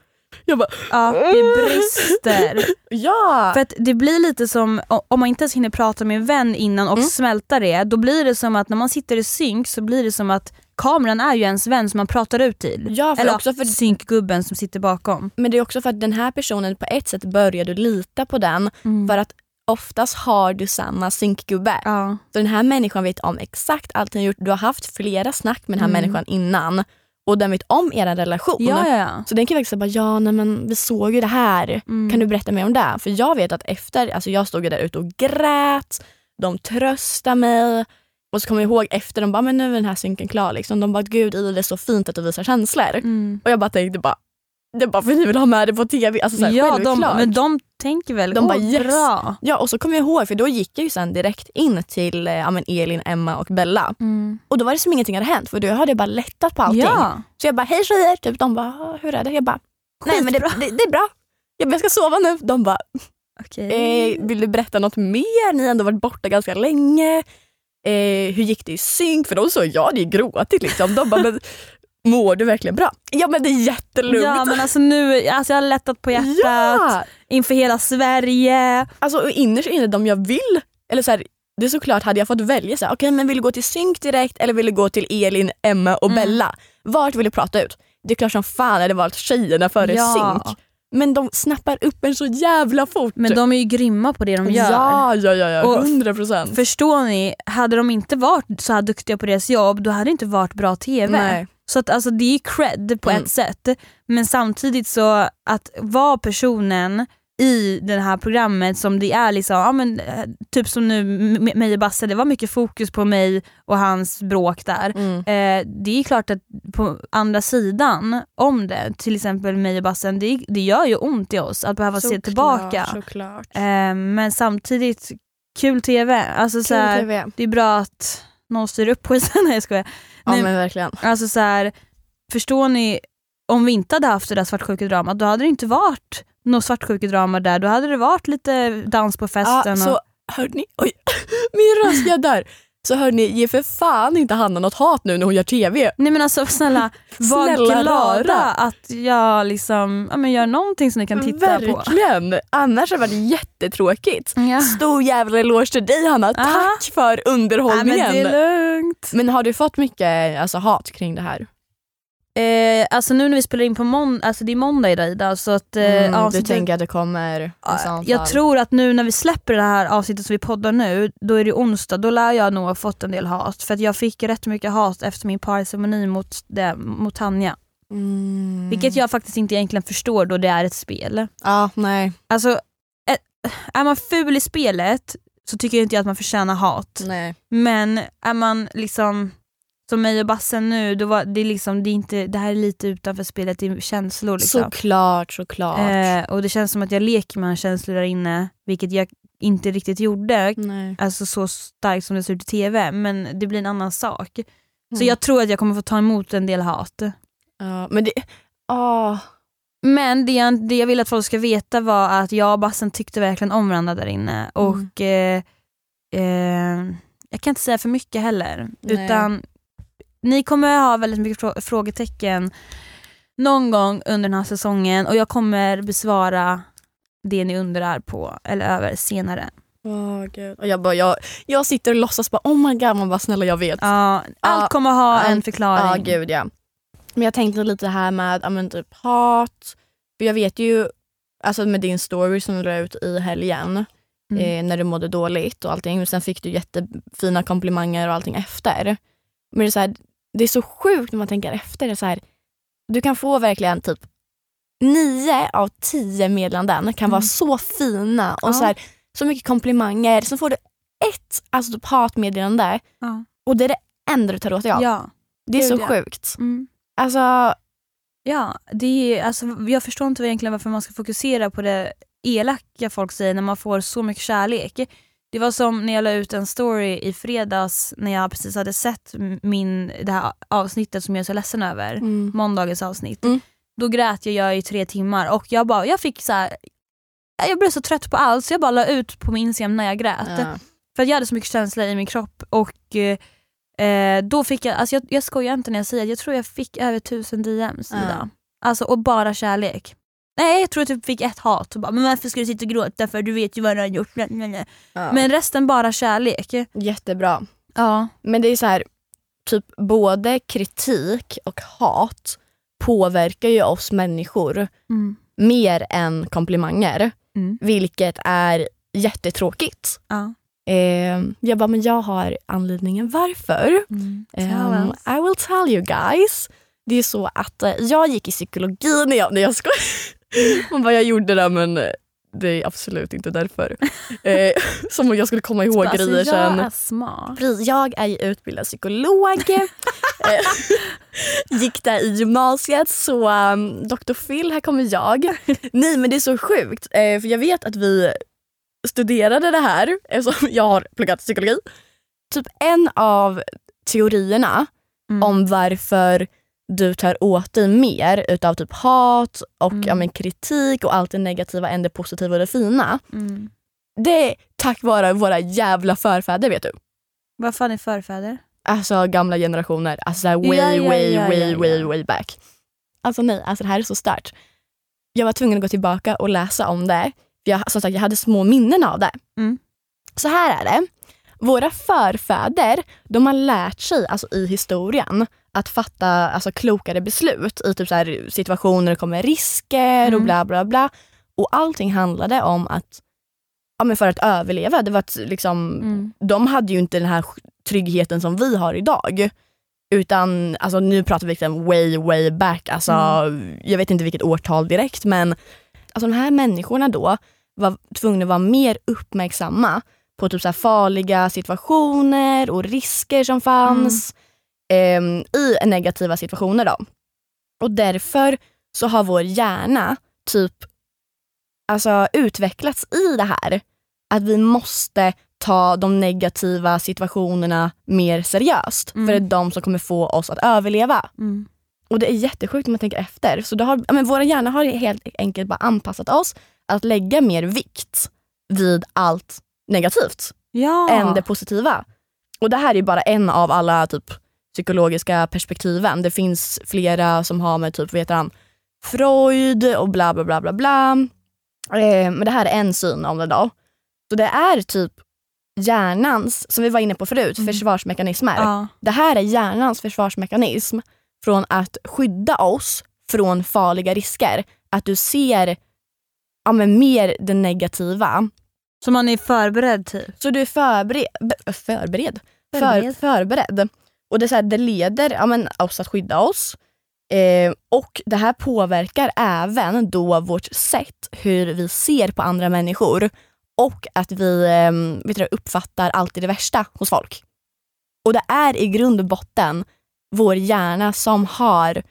Jag bara, Ja, det brister. ja! För att det blir lite som, om man inte ens hinner prata med en vän innan och Mm. smälta det, då blir det som att när man sitter i synk så blir det som att kameran är ju ens vän som man pratar ut till. Ja, för Eller också för, synkgubben som sitter bakom. men det är också för att den här personen på ett sätt börjar du lita på den för att oftast har du samma synkgubbe. Ja. Så den här människan vet om exakt allt ni har gjort. Du har haft flera snack med den här Mm. människan innan och den vet om er relation. Ja, ja, ja. Så den kan verkligen säga bara, ja nej, men vi såg ju det här. Mm. Kan du berätta mer om det? För jag vet att efter, alltså jag stod där ute och grät, de tröstade mig och så kommer jag ihåg efter, de bara, men nu är den här synken klar. Liksom. De bara, gud Ida det är så fint att du visar känslor. Mm. Och jag bara tänkte bara, det är bara för att ni vill ha med det på tv. Alltså, så här, Ja, de, men de tänker väl, De bara, yes. bra. Ja och så kommer jag ihåg, för då gick jag ju sen direkt in till eh, ja, men Elin, Emma och Bella. Mm. Och då var det som ingenting hade hänt för då hade jag bara lättat på allting. Ja. Så jag bara, hej tjejer, typ, de bara, "Ah, hur är det? Jag bara, nej men det, det, det är bra. Jag, bara, jag ska sova nu. De bara, Okej. eh, vill du berätta något mer? Ni har ändå varit borta ganska länge. Eh, hur gick det i synk? För de sa, jag hade ju gråtit liksom. De bara, men mår du verkligen bra? Ja men det är jättelugnt. Ja men alltså nu, alltså jag har lättat på hjärtat Ja! inför hela Sverige. Alltså och innerst inne de jag vill, eller så här, det är såklart hade jag fått välja så här, okej men vill du gå till synk direkt eller vill du gå till Elin, Emma och Mm. Bella? Vart vill du prata ut? Det är klart som fan jag hade valt tjejerna före Ja. synk. Men de snappar upp en så jävla fort. Men de är ju grymma på det de gör. Ja, ja, ja, ja. Och 100 procent. Förstår ni, hade de inte varit så här duktiga på deras jobb då hade det inte varit bra TV. Nej. Så att, alltså, det är cred på Mm. ett sätt men samtidigt så att vara personen i det här programmet som det är liksom, ja, men, eh, typ som nu mig och Basse, det var mycket fokus på mig och hans bråk där. Mm. Eh, det är klart att på andra sidan om det, till exempel mig och Bassen, det, det gör ju ont i oss att behöva se Såklart, tillbaka. Såklart. Eh, men samtidigt, kul TV. Alltså, så Kul här, TV. det är bra att någon styr upp skiten. Nej jag skojar. Ja Nej, men verkligen. Alltså så här, förstår ni, om vi inte hade haft det där svartsjukedramat då hade det inte varit något svartsjukedrama där. Då hade det varit lite dans på festen. Ja, och, så hörde ni, oj, min röst jag dör. Så hörde ni, ge för fan inte Hanna något hat nu när hon gör TV. Nej men alltså snälla, var Snälla glada rara. att jag liksom, ja, men gör någonting som ni kan titta på. Verkligen. Annars hade det varit jättetråkigt. Ja. Stor jävla eloge till dig Hanna. Ja. Tack för Ja, underhållningen. men är lugnt. Men har du fått mycket alltså, hat kring det här? Eh, alltså nu när vi spelar in på måndag, alltså det är måndag idag Ida, så att... Eh, Mm, du tänker att det kommer samtal? Jag tror att nu när vi släpper det här avsnittet som vi poddar nu, då är det onsdag, då lär jag nog ha fått en del hat. För att jag fick rätt mycket hat efter min parceremoni mot, det, mot Tanja. Mm. Vilket jag faktiskt inte egentligen förstår då det är ett spel. Ja, nej. Alltså, eh, är man ful i spelet så tycker jag inte jag att man förtjänar hat. nej. Men är man liksom som mig och Bassen nu, då var det, är liksom, det, är inte, det här är lite utanför spelet, det är känslor. Liksom. Såklart, såklart. Eh, och det känns som att jag leker med känslor där inne, vilket jag inte riktigt gjorde. nej. Alltså så starkt som det ser ut i TV, men det blir en annan sak. Så Mm. jag tror att jag kommer få ta emot en del hat. Ja, men det... ah. Men det jag, det jag vill att folk ska veta var att jag och Bassen tyckte verkligen om varandra där inne. Och eh, eh, Jag kan inte säga för mycket heller. Nej. Utan Ni kommer ha väldigt mycket frå- frågetecken någon gång under den här säsongen och jag kommer besvara det ni undrar på eller över senare. Gud. Och jag, bara, jag, jag sitter och låtsas bara oh my god, man bara snälla jag vet. Ja, allt kommer ha en förklaring. Ja, gud ja. Men jag tänkte lite här med men typ hat. För jag vet ju, alltså med din story som du la ut i helgen, Mm. eh, när du mådde dåligt och allting. Men sen fick du jättefina komplimanger och allting efter. Men det är, så här, det är så sjukt när man tänker efter. Det så här, du kan få verkligen typ nio av tio meddelanden kan vara Mm. så fina och Ja. så, här, så mycket komplimanger. Sen får du ett alltså typ hatmeddelande Ja. och det är det enda du tar åt dig av. Ja. det är så gud, ja. sjukt. Mm. Alltså, Ja, det är, alltså, jag förstår inte egentligen varför man ska fokusera på det elaka folk säger när man får så mycket kärlek. Det var som när jag la ut en story i fredags när jag precis hade sett min, det här avsnittet som jag är så ledsen över, mm. måndagens avsnitt. Mm. Då grät jag, jag i tre timmar och jag, bara, jag fick så här, jag blev så trött på allt så jag bara la ut på min Instagram när jag grät. ja. För jag hade så mycket känsla i min kropp och eh, då fick jag, alltså jag, jag skojar inte när jag säger att jag tror jag fick över tusen DMs Ja. idag. Alltså och bara kärlek. Nej jag tror jag typ fick ett hat. Och bara, men varför ska du sitta och gråta för du vet ju vad du har gjort. Nej, nej, nej. Ja. Men resten bara kärlek. Jättebra. Ja. Men det är så här, typ både kritik och hat påverkar ju oss människor Mm. mer än komplimanger. Mm. Vilket är jättetråkigt. Ja. Eh, jag bara, men jag har anledningen varför. Mm. Us. I will tell you guys. Det är så att eh, jag gick i psykologi när jag, när jag skojar. Man bara, jag gjorde det men det är absolut inte därför. eh, som om jag skulle komma ihåg Alltså, grejer jag sen. är smart. Jag är utbildad psykolog. Eh, Gick där i gymnasiet så um, Dr Phil, här kommer jag. Nej men det är så sjukt eh, för jag vet att vi studerade det här eftersom jag har pluggat psykologi. Typ en av teorierna Mm. om varför du tar åt dig mer utav typ hat och Mm. ja, men kritik och allt det negativa än det positiva och det fina. Mm. Det är tack vare våra jävla förfäder vet du. Vad fan är förfäder? Alltså gamla generationer. Alltså way, Ja, ja, way, way, way, way back. Alltså nej, alltså det här är så stört. Jag var tvungen att gå tillbaka och läsa om det. För jag, som sagt, jag hade små minnen av det. Mm. Så här är det. Våra förfäder de har lärt sig alltså, i historien att fatta alltså, klokare beslut i typ så här, situationer där det kommer risker och Mm. bla bla bla. Och allting handlade om att ja, men för att överleva. Det var att, liksom, Mm. de hade ju inte den här tryggheten som vi har idag. Utan alltså, nu pratar vi liksom way way back. Alltså, Jag vet inte vilket årtal direkt men alltså, de här människorna då var tvungna att vara mer uppmärksamma på typ så farliga situationer och risker som fanns ehm, i negativa situationer. Då. Och därför så har vår hjärna typ alltså, utvecklats i det här. Att vi måste ta de negativa situationerna mer seriöst. Mm. För det är de som kommer få oss att överleva. Mm. Och det är jättesjukt om man tänker efter. Så det har, men våra hjärnor har helt enkelt bara anpassat oss att lägga mer vikt vid allt negativt Ja. än det positiva. Och det här är bara en av alla typ psykologiska perspektiven. Det finns flera som har med typ, heter han, Freud och bla bla bla bla bla. Eh, men det här är en syn om det då. Så det är typ hjärnans, som vi var inne på förut, Mm. försvarsmekanismer. ja. Det här är hjärnans försvarsmekanism från att skydda oss från farliga risker. Att du ser ja, men mer det negativa. Så man är förberedd typ? Så du är förbered. b- Förbered? För, Förberedd. Och det, är så här, det leder ja, men, oss att skydda oss. Eh, och det här påverkar även då vårt sätt hur vi ser på andra människor. Och att vi eh, vet du, uppfattar alltid det värsta hos folk. Och det är i grund och botten vår hjärna som har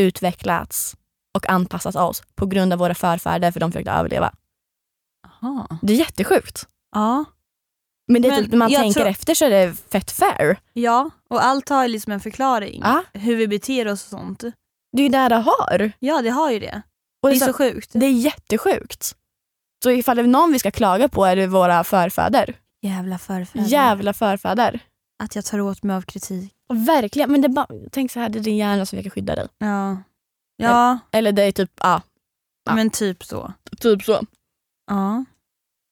utvecklats och anpassat oss på grund av våra förfäder för de försökte överleva. Aha. Det är jättesjukt. Ja. Men, det är Men typ, när man jag tänker tror- efter så är det fett fair. ja, och allt har ju liksom en förklaring. Ja. Hur vi beter oss och sånt. Det är ju där det har. Ja det har ju det. Och Det det, är så sjukt. det är jättesjukt. Så ifall det är någon vi ska klaga på är det våra förfäder. Jävla förfäder. Jävla förfäder. Att jag tar åt mig av kritik. Och verkligen, men det är bara, tänk så här, det är din hjärna som försöker skydda dig. Ja. Ja, Eller det är typ, Ja. men typ så. typ så. Ja.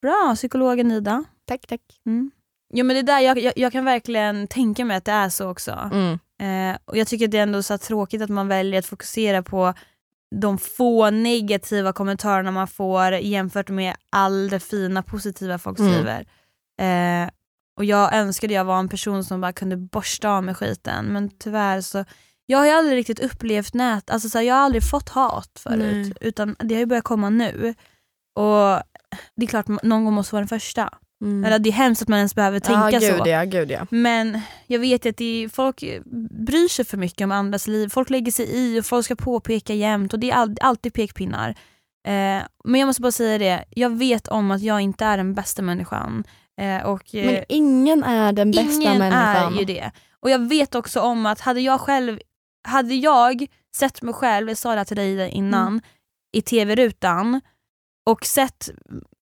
Bra, psykologen Ida. Tack, tack. Mm. Jo men det där, jag, jag, jag kan verkligen tänka mig att det är så också. Mm. Eh, och jag tycker det är ändå så tråkigt att man väljer att fokusera på de få negativa kommentarerna man får jämfört med all det fina positiva folk Mm. skriver. Eh, och jag önskade jag var en person som bara kunde borsta av med skiten men tyvärr så jag har ju aldrig riktigt upplevt nät, alltså så här, jag har aldrig fått hat förut Nej. utan det har ju börjat komma nu. Och det är klart någon gång måste vara den första. Mm. Eller det är hemskt att man ens behöver tänka ja, gud, så. Ja, gud ja. Men jag vet ju att är, folk bryr sig för mycket om andras liv. Folk lägger sig i och folk ska påpeka jämt och det är all, alltid pekpinnar. Eh, men jag måste bara säga det, jag vet om att jag inte är den bästa människan. Eh, och, eh, Men ingen är den bästa ingen människan. är ju det. Och jag vet också om att hade jag själv hade jag sett mig själv, jag sa det här till dig innan, Mm. i tv-rutan och sett,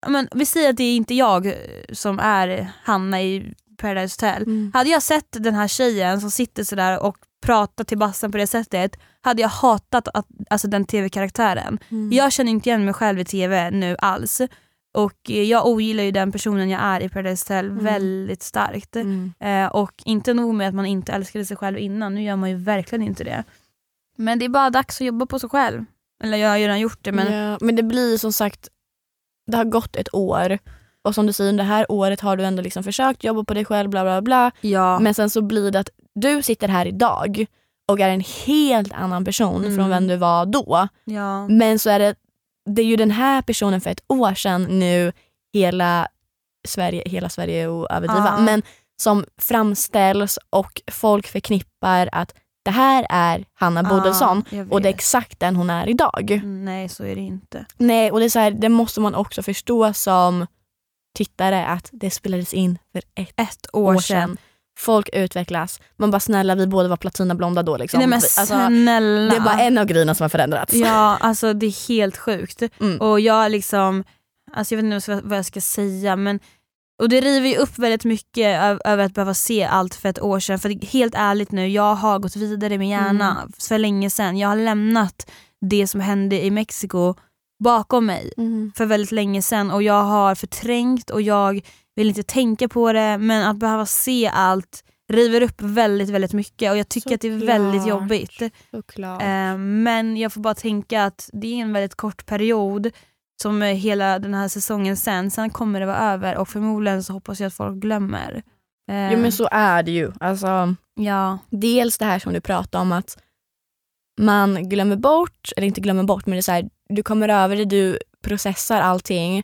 men, vi säger att det är inte jag eh, som är Hanna i Paradise Hotel. Mm. Hade jag sett den här tjejen som sitter sådär och prata till Bassen på det sättet hade jag hatat att, alltså den tv-karaktären. Mm. Jag känner inte igen mig själv i tv nu alls. Och jag ogillar ju den personen jag är i Paradise Hotel Mm. väldigt starkt. Mm. Eh, och inte nog med att man inte älskade sig själv innan, nu gör man ju verkligen inte det. Men det är bara dags att jobba på sig själv. Eller jag har ju redan gjort det men Ja, men det blir som sagt, det har gått ett år och som du säger, det här året har du ändå liksom försökt jobba på dig själv, bla bla bla. ja. Men sen så blir det att du sitter här idag och är en helt annan person Mm. från vem du var då. ja. Men så är det, det är ju den här personen för ett år sedan nu hela Sverige, hela Sverige och överdriva, Ja. men som framställs och folk förknippar att det här är Hanna Ja, jag och det är exakt den hon är idag. Mm, Nej så är det inte. Nej, och det, är så här, det måste man också förstå som tittare att det spelades in för ett Ett år, år sedan. sedan. Folk utvecklas. Man bara snälla vi båda var platinablonda då. Liksom. Nej men alltså, snälla. det är bara en av grejerna som har förändrats. Ja alltså det är helt sjukt. Mm. Och jag liksom, alltså jag vet inte vad jag ska säga men och det river ju upp väldigt mycket över att behöva se allt för ett år sedan. För helt ärligt nu, jag har gått vidare i min hjärna Mm. för länge sedan. Jag har lämnat det som hände i Mexiko bakom mig Mm. för väldigt länge sedan och jag har förträngt och jag vill inte tänka på det men att behöva se allt river upp väldigt väldigt mycket och jag tycker att det är väldigt jobbigt. Såklart. Eh, men jag får bara tänka att det är en väldigt kort period som är hela den här säsongen sen, sen kommer det vara över och förmodligen så hoppas jag att folk glömmer. Eh, Jo men så är det ju. Alltså, ja. dels det här som du pratade om att man glömmer bort, eller inte glömmer bort men det är så här, du kommer över det, du processar allting.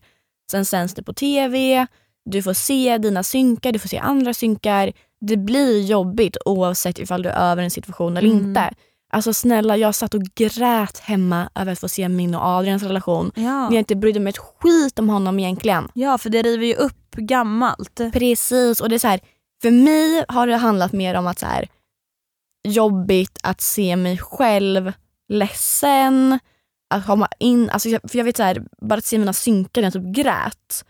Sen sänds det på tv, du får se dina synkar, du får se andra synkar. Det blir jobbigt oavsett ifall du är över en situation eller Mm. inte. Alltså snälla, jag satt och grät hemma över att få se min och Adrians relation. Ja. Jag inte brydde mig ett skit om honom egentligen. ja, för det river ju upp gammalt. Precis, och det är så här, för mig har det handlat mer om att så här, jobbigt att se mig själv ledsen, att komma in, alltså för jag vet så här, bara att se mina synkar när jag typ grät.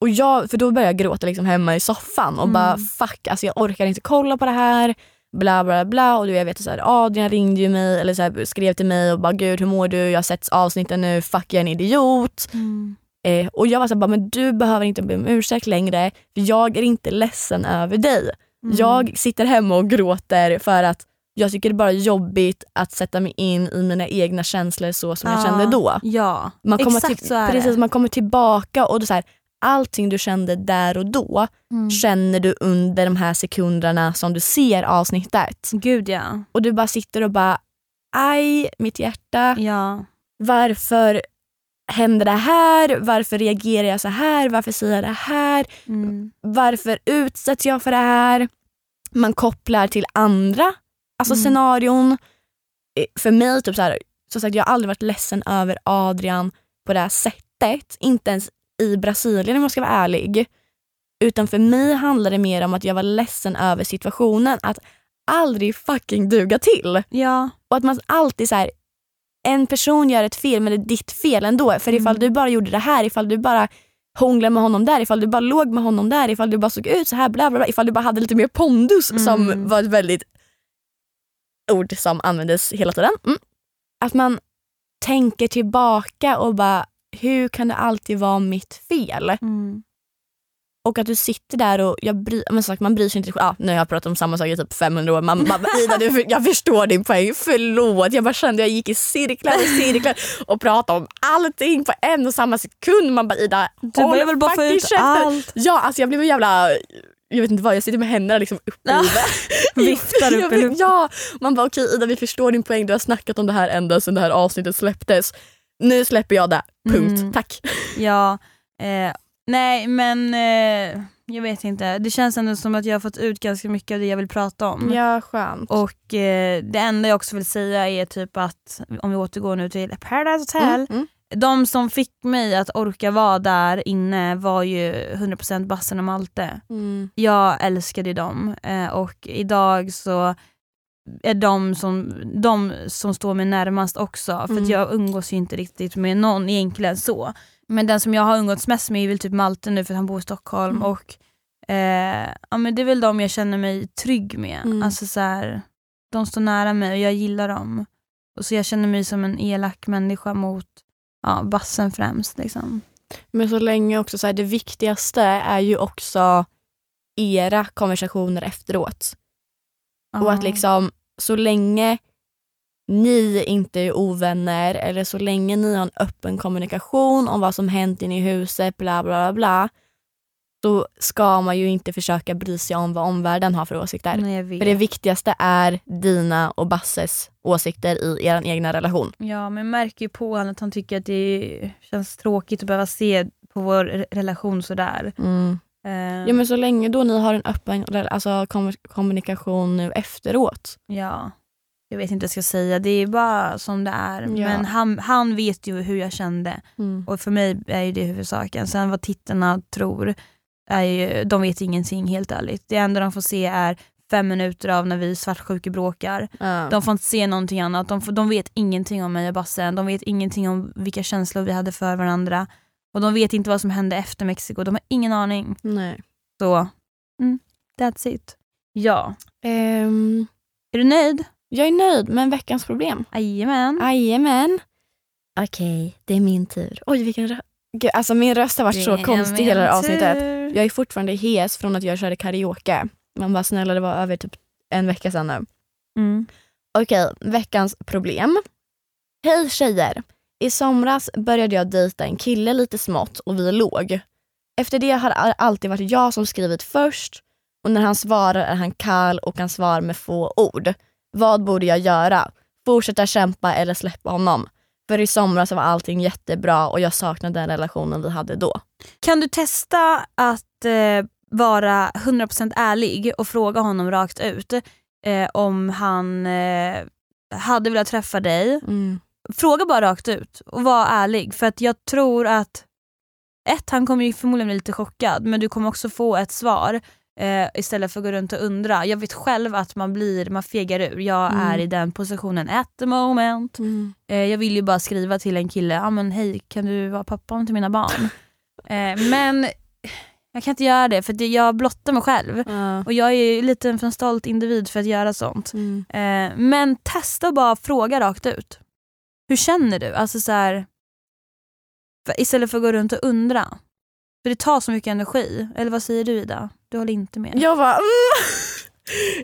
Och jag, för då började jag gråta liksom hemma i soffan och Mm. bara fuck, alltså jag orkar inte kolla på det här. Bla bla bla och du, jag vet så här, Adrian ringde ju mig eller så här, skrev till mig och bara gud hur mår du? Jag har sett avsnitten nu, fuck jag är en idiot. Mm. Eh, och jag var så här, bara, men du behöver inte be om ursäkt längre för jag är inte ledsen över dig. Mm. Jag sitter hemma och gråter för att jag tycker det är bara jobbigt att sätta mig in i mina egna känslor så som jag Ja. kände då. Ja, Man kommer exakt till, så är precis, det. man kommer tillbaka och det så här, allting du kände där och då Mm. känner du under de här sekunderna som du ser avsnittet. Gud ja. Och du bara sitter och bara aj, mitt hjärta. ja. Varför händer det här? Varför reagerar jag så här? Varför säger jag det här? Mm. Varför utsätts jag för det här? Man kopplar till andra alltså Mm. scenarion. Eh, För mig, typ så här, som sagt, jag har aldrig varit ledsen över Adrian på det här sättet. Inte ens i Brasilien om jag ska vara ärlig. Utan för mig handlar det mer om att jag var ledsen över situationen. Att aldrig fucking duga till. Ja. Och att man alltid så här, en person gör ett fel men det är ditt fel ändå. För ifall Mm. du bara gjorde det här, ifall du bara hånglade med honom där, ifall du bara låg med honom där, ifall du bara såg ut så här, bla bla bla, ifall du bara hade lite mer pondus Mm. som var ett väldigt ord som användes hela tiden. Mm. Att man tänker tillbaka och bara, hur kan det alltid vara mitt fel? Mm. Och att du sitter där och jag bry, men sagt, man bryr sig inte. Ja, nu har jag pratat om samma sak i typ 500 år. Man, man, Ida, du, jag förstår din poäng. Förlåt. Jag bara kände jag gick i cirklar och cirklar och pratade om allting på en och samma sekund. Man bara Ida, Du håll vill bara få ut käften. allt. Ja, alltså jag blev en jävla... Jag vet inte vad, jag sitter med händerna liksom uppe i. Viftar upp i. Ja, man bara okej Ida vi förstår din poäng. Du har snackat om det här ända sedan det här avsnittet släpptes. Nu släpper jag det. Punkt. Mm. Tack. Ja, eh, nej men eh, jag vet inte. Det känns ändå som att jag har fått ut ganska mycket av det jag vill prata om. Ja, skönt. Och eh, det enda jag också vill säga är typ att, om vi återgår nu till Paradise Hotel, Mm, mm. de som fick mig att orka vara där inne var ju 100% Bassen och Malte. Mm. Jag älskade dem eh, och idag så är de som, de som står mig närmast också. För Mm. jag umgås ju inte riktigt med någon egentligen så. Men den som jag har umgåtts mest med är väl typ Malte nu för att han bor i Stockholm. Mm. Och eh, ja, men Det är väl de jag känner mig trygg med. Mm. Alltså så här, de står nära mig och jag gillar dem. Och så jag känner mig som en elak människa mot ja, bassen främst. Liksom. Men så länge också så här, det viktigaste är ju också era konversationer efteråt. Och att liksom så länge ni inte är ovänner eller så länge ni har en öppen kommunikation om vad som hänt inne i huset, bla bla bla, bla så ska man ju inte försöka bry sig om vad omvärlden har för åsikter. Nej, jag vet. För det viktigaste är dina och Basses åsikter i er egna relation. Ja, men jag märker ju på honom att han tycker att det känns tråkigt att behöva se på vår re- relation sådär. Eh, Ja men så länge då ni har en öppen alltså, kom- kommunikation nu efteråt. ja, jag vet inte vad jag ska säga. Det är bara som det är. Ja. Men han, han vet ju hur jag kände. Och för mig är ju det huvudsaken. Sen vad tittarna tror, är ju, de vet ingenting helt ärligt. Det enda de får se är fem minuter av när vi svartsjukebråkar. Ja. De får inte se någonting annat. De, får, de vet ingenting om mig och Basse. De vet ingenting om vilka känslor vi hade för varandra. Och de vet inte vad som hände efter Mexiko. De har ingen aning. Nej. Så, mm, that's it. Ja. Ehm, Är du nöjd? jag är nöjd med veckans problem. Jajamän. Jajamän. Okej, det är min tur. Oj, vilken röst. Gud, alltså min röst har varit så konstig hela det här avsnittet. Jag är fortfarande hes från att jag körde karaoke. Man bara snälla det var över typ en vecka sedan nu. Mm. Okej, veckans problem. Hej tjejer! I somras började jag dejta en kille lite smått och vi låg. Efter det har det alltid varit jag som skrivit först och när han svarar är han kall och kan svara med få ord. Vad borde jag göra? Fortsätta kämpa eller släppa honom? För i somras var allting jättebra och jag saknade den relationen vi hade då. Kan du testa att eh, vara 100% ärlig och fråga honom rakt ut eh, om han eh, hade velat träffa dig? Fråga bara rakt ut och var ärlig för att jag tror att ett, han kommer ju förmodligen bli lite chockad men du kommer också få ett svar eh, istället för att gå runt och undra. Jag vet själv att man blir, man fegar ur. Jag Mm. är i den positionen at the moment. Eh, jag vill ju bara skriva till en kille, ah, men hej kan du vara pappan till mina barn? eh, men jag kan inte göra det för jag blottar mig själv. Ja. Och jag är lite en för stolt individ för att göra sånt. Mm. Eh, men testa bara fråga rakt ut. Hur känner du? Alltså så här, istället för att gå runt och undra. För det tar så mycket energi. Eller vad säger du Ida? Du håller inte med? Jag bara mm.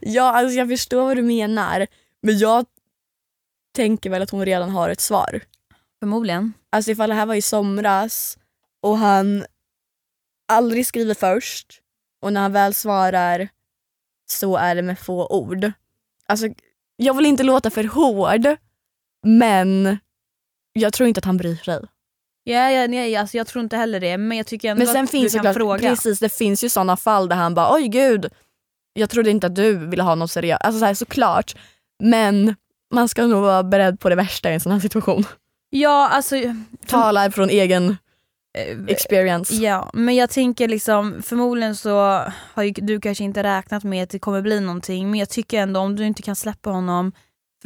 Ja alltså jag förstår vad du menar men jag tänker väl att hon redan har ett svar. Förmodligen. Alltså ifall det här var i somras och han aldrig skriver först och när han väl svarar så är det med få ord. Alltså jag vill inte låta för hård men jag tror inte att han bryr sig. Ja, ja, nej, alltså jag tror inte heller det. Men jag tycker ändå Men sen att finns du kan klart, fråga. precis det finns ju sådana fall där han bara oj gud jag trodde inte att du ville ha något seriöst. Alltså så här, såklart men man ska nog vara beredd på det värsta i en sån här situation. Ja, alltså... Tala från egen eh, experience. Ja, men jag tänker liksom förmodligen så har ju du kanske inte räknat med att det kommer bli någonting men jag tycker ändå om du inte kan släppa honom,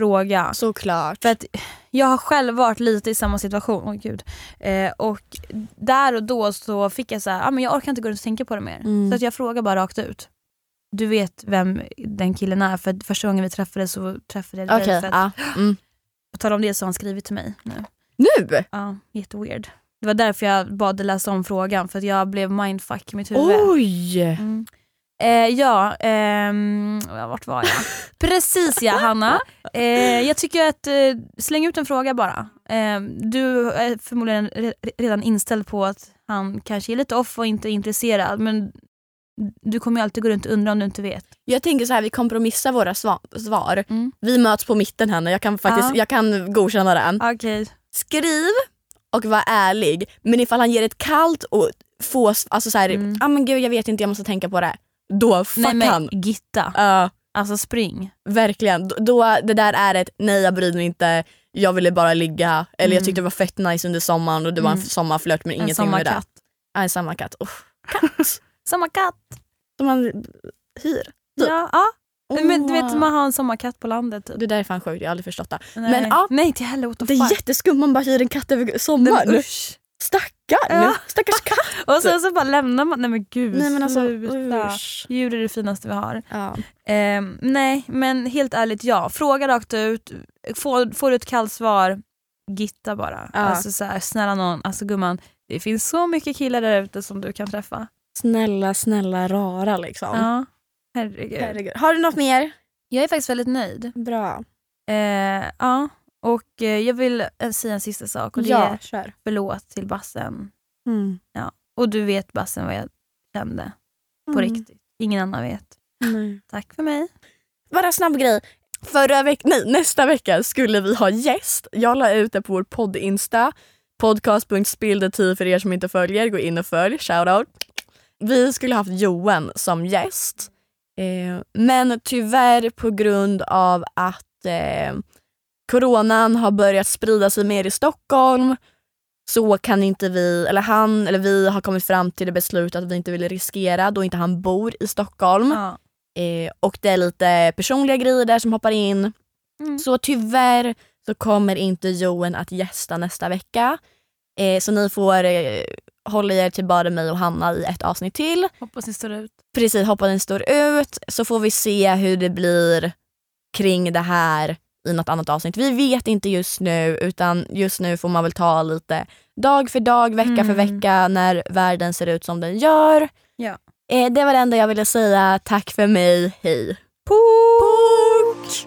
fråga. Såklart. För att jag har själv varit lite i samma situation, åh gud. Eh, och där och då så fick jag så här, ah, men jag orkar inte gå runt och tänka på det mer. Mm. Så att jag frågar bara rakt ut. Du vet vem den killen är för första gången vi träffades så träffade jag dig. Okej, för att- ja. Mm. På tal om det så har han skrivit till mig nu. Nu? Ja, jätteweird. Det var därför jag bad dig läsa om frågan för att jag blev mindfuck i mitt huvud. Oj! Mm. Eh, ja, ja, vart var jag? Precis ja Hanna. Eh, jag tycker att eh, släng ut en fråga bara. Eh, du är förmodligen re- redan inställd på att han kanske är lite off och inte är intresserad men du kommer ju alltid gå runt och undra om du inte vet. Jag tänker så här, vi kompromissar våra sva- svar. Mm. Vi möts på mitten här nu, jag kan, faktiskt, Ja. jag kan godkänna den. Okej. Skriv och var ärlig, men ifall han ger ett kallt och få, alltså så här, Mm. ah, men gud jag vet inte jag måste tänka på det. Då fuck Nej men han. Gitta, Ja, alltså spring. verkligen. Då, då, det där är ett nej jag bryr mig inte, jag ville bara ligga. Eller jag Mm. tyckte det var fett nice under sommaren och det var en Mm. sommarflört men En ingenting med det. sommarkatt. Ja, en sommarkatt. Uff. Katt. Sommarkatt! Som man hyr. Typ. Ja, ja. Men du vet man har en sommarkatt på landet. Typ. Det där är fan sjukt, jag har aldrig förstått det. Nej. Men, ja. Nej till helvete, what Det är jätteskumt, man bara hyr en katt över sommaren. usch. Stackarn! Ja. Stackars katt! Och sen så bara lämnar man, nej men gud Nej men alltså sluta. usch. Djur är det finaste vi har. Ja. Ehm, nej men helt ärligt ja, fråga rakt ut, får, får du ett kallt svar, gitta bara. Ja. Alltså så här, snälla någon, alltså gumman, det finns så mycket killar där ute som du kan träffa. Snälla, snälla rara liksom. Ja, herregud. Herregud. Har du något mer? Jag är faktiskt väldigt nöjd. Bra. Eh, ja, och eh, jag vill eh, säga en sista sak och det ja, är kör. förlåt till Bassen. Mm. Och du vet Bassen vad jag kände på Mm. riktigt. Ingen annan vet. Nej. Tack för mig. Bara snabb grej. Förra veck nej, nästa vecka skulle vi ha gäst. Jag la ut det på vår podd-insta. Podcast.spilldetiv för er som inte följer. Gå in och följ. Shoutout. Vi skulle haft Johan som gäst. Eh, men tyvärr på grund av att eh, coronan har börjat sprida sig mer i Stockholm så kan inte vi, eller han eller vi har kommit fram till det beslutet att vi inte vill riskera då inte han bor i Stockholm. Ja. Eh, och det är lite personliga grejer där som hoppar in. Mm. Så tyvärr så kommer inte Johan att gästa nästa vecka. Eh, så ni får eh, hålla er till bara mig och Hanna i ett avsnitt till. Hoppas ni står ut. Precis, hoppas den står ut. Så får vi se hur det blir kring det här i något annat avsnitt. Vi vet inte just nu utan just nu får man väl ta lite dag för dag, vecka för Mm. vecka när världen ser ut som den gör. Ja. Eh, det var det enda jag ville säga. Tack för mig. Hej. Pok!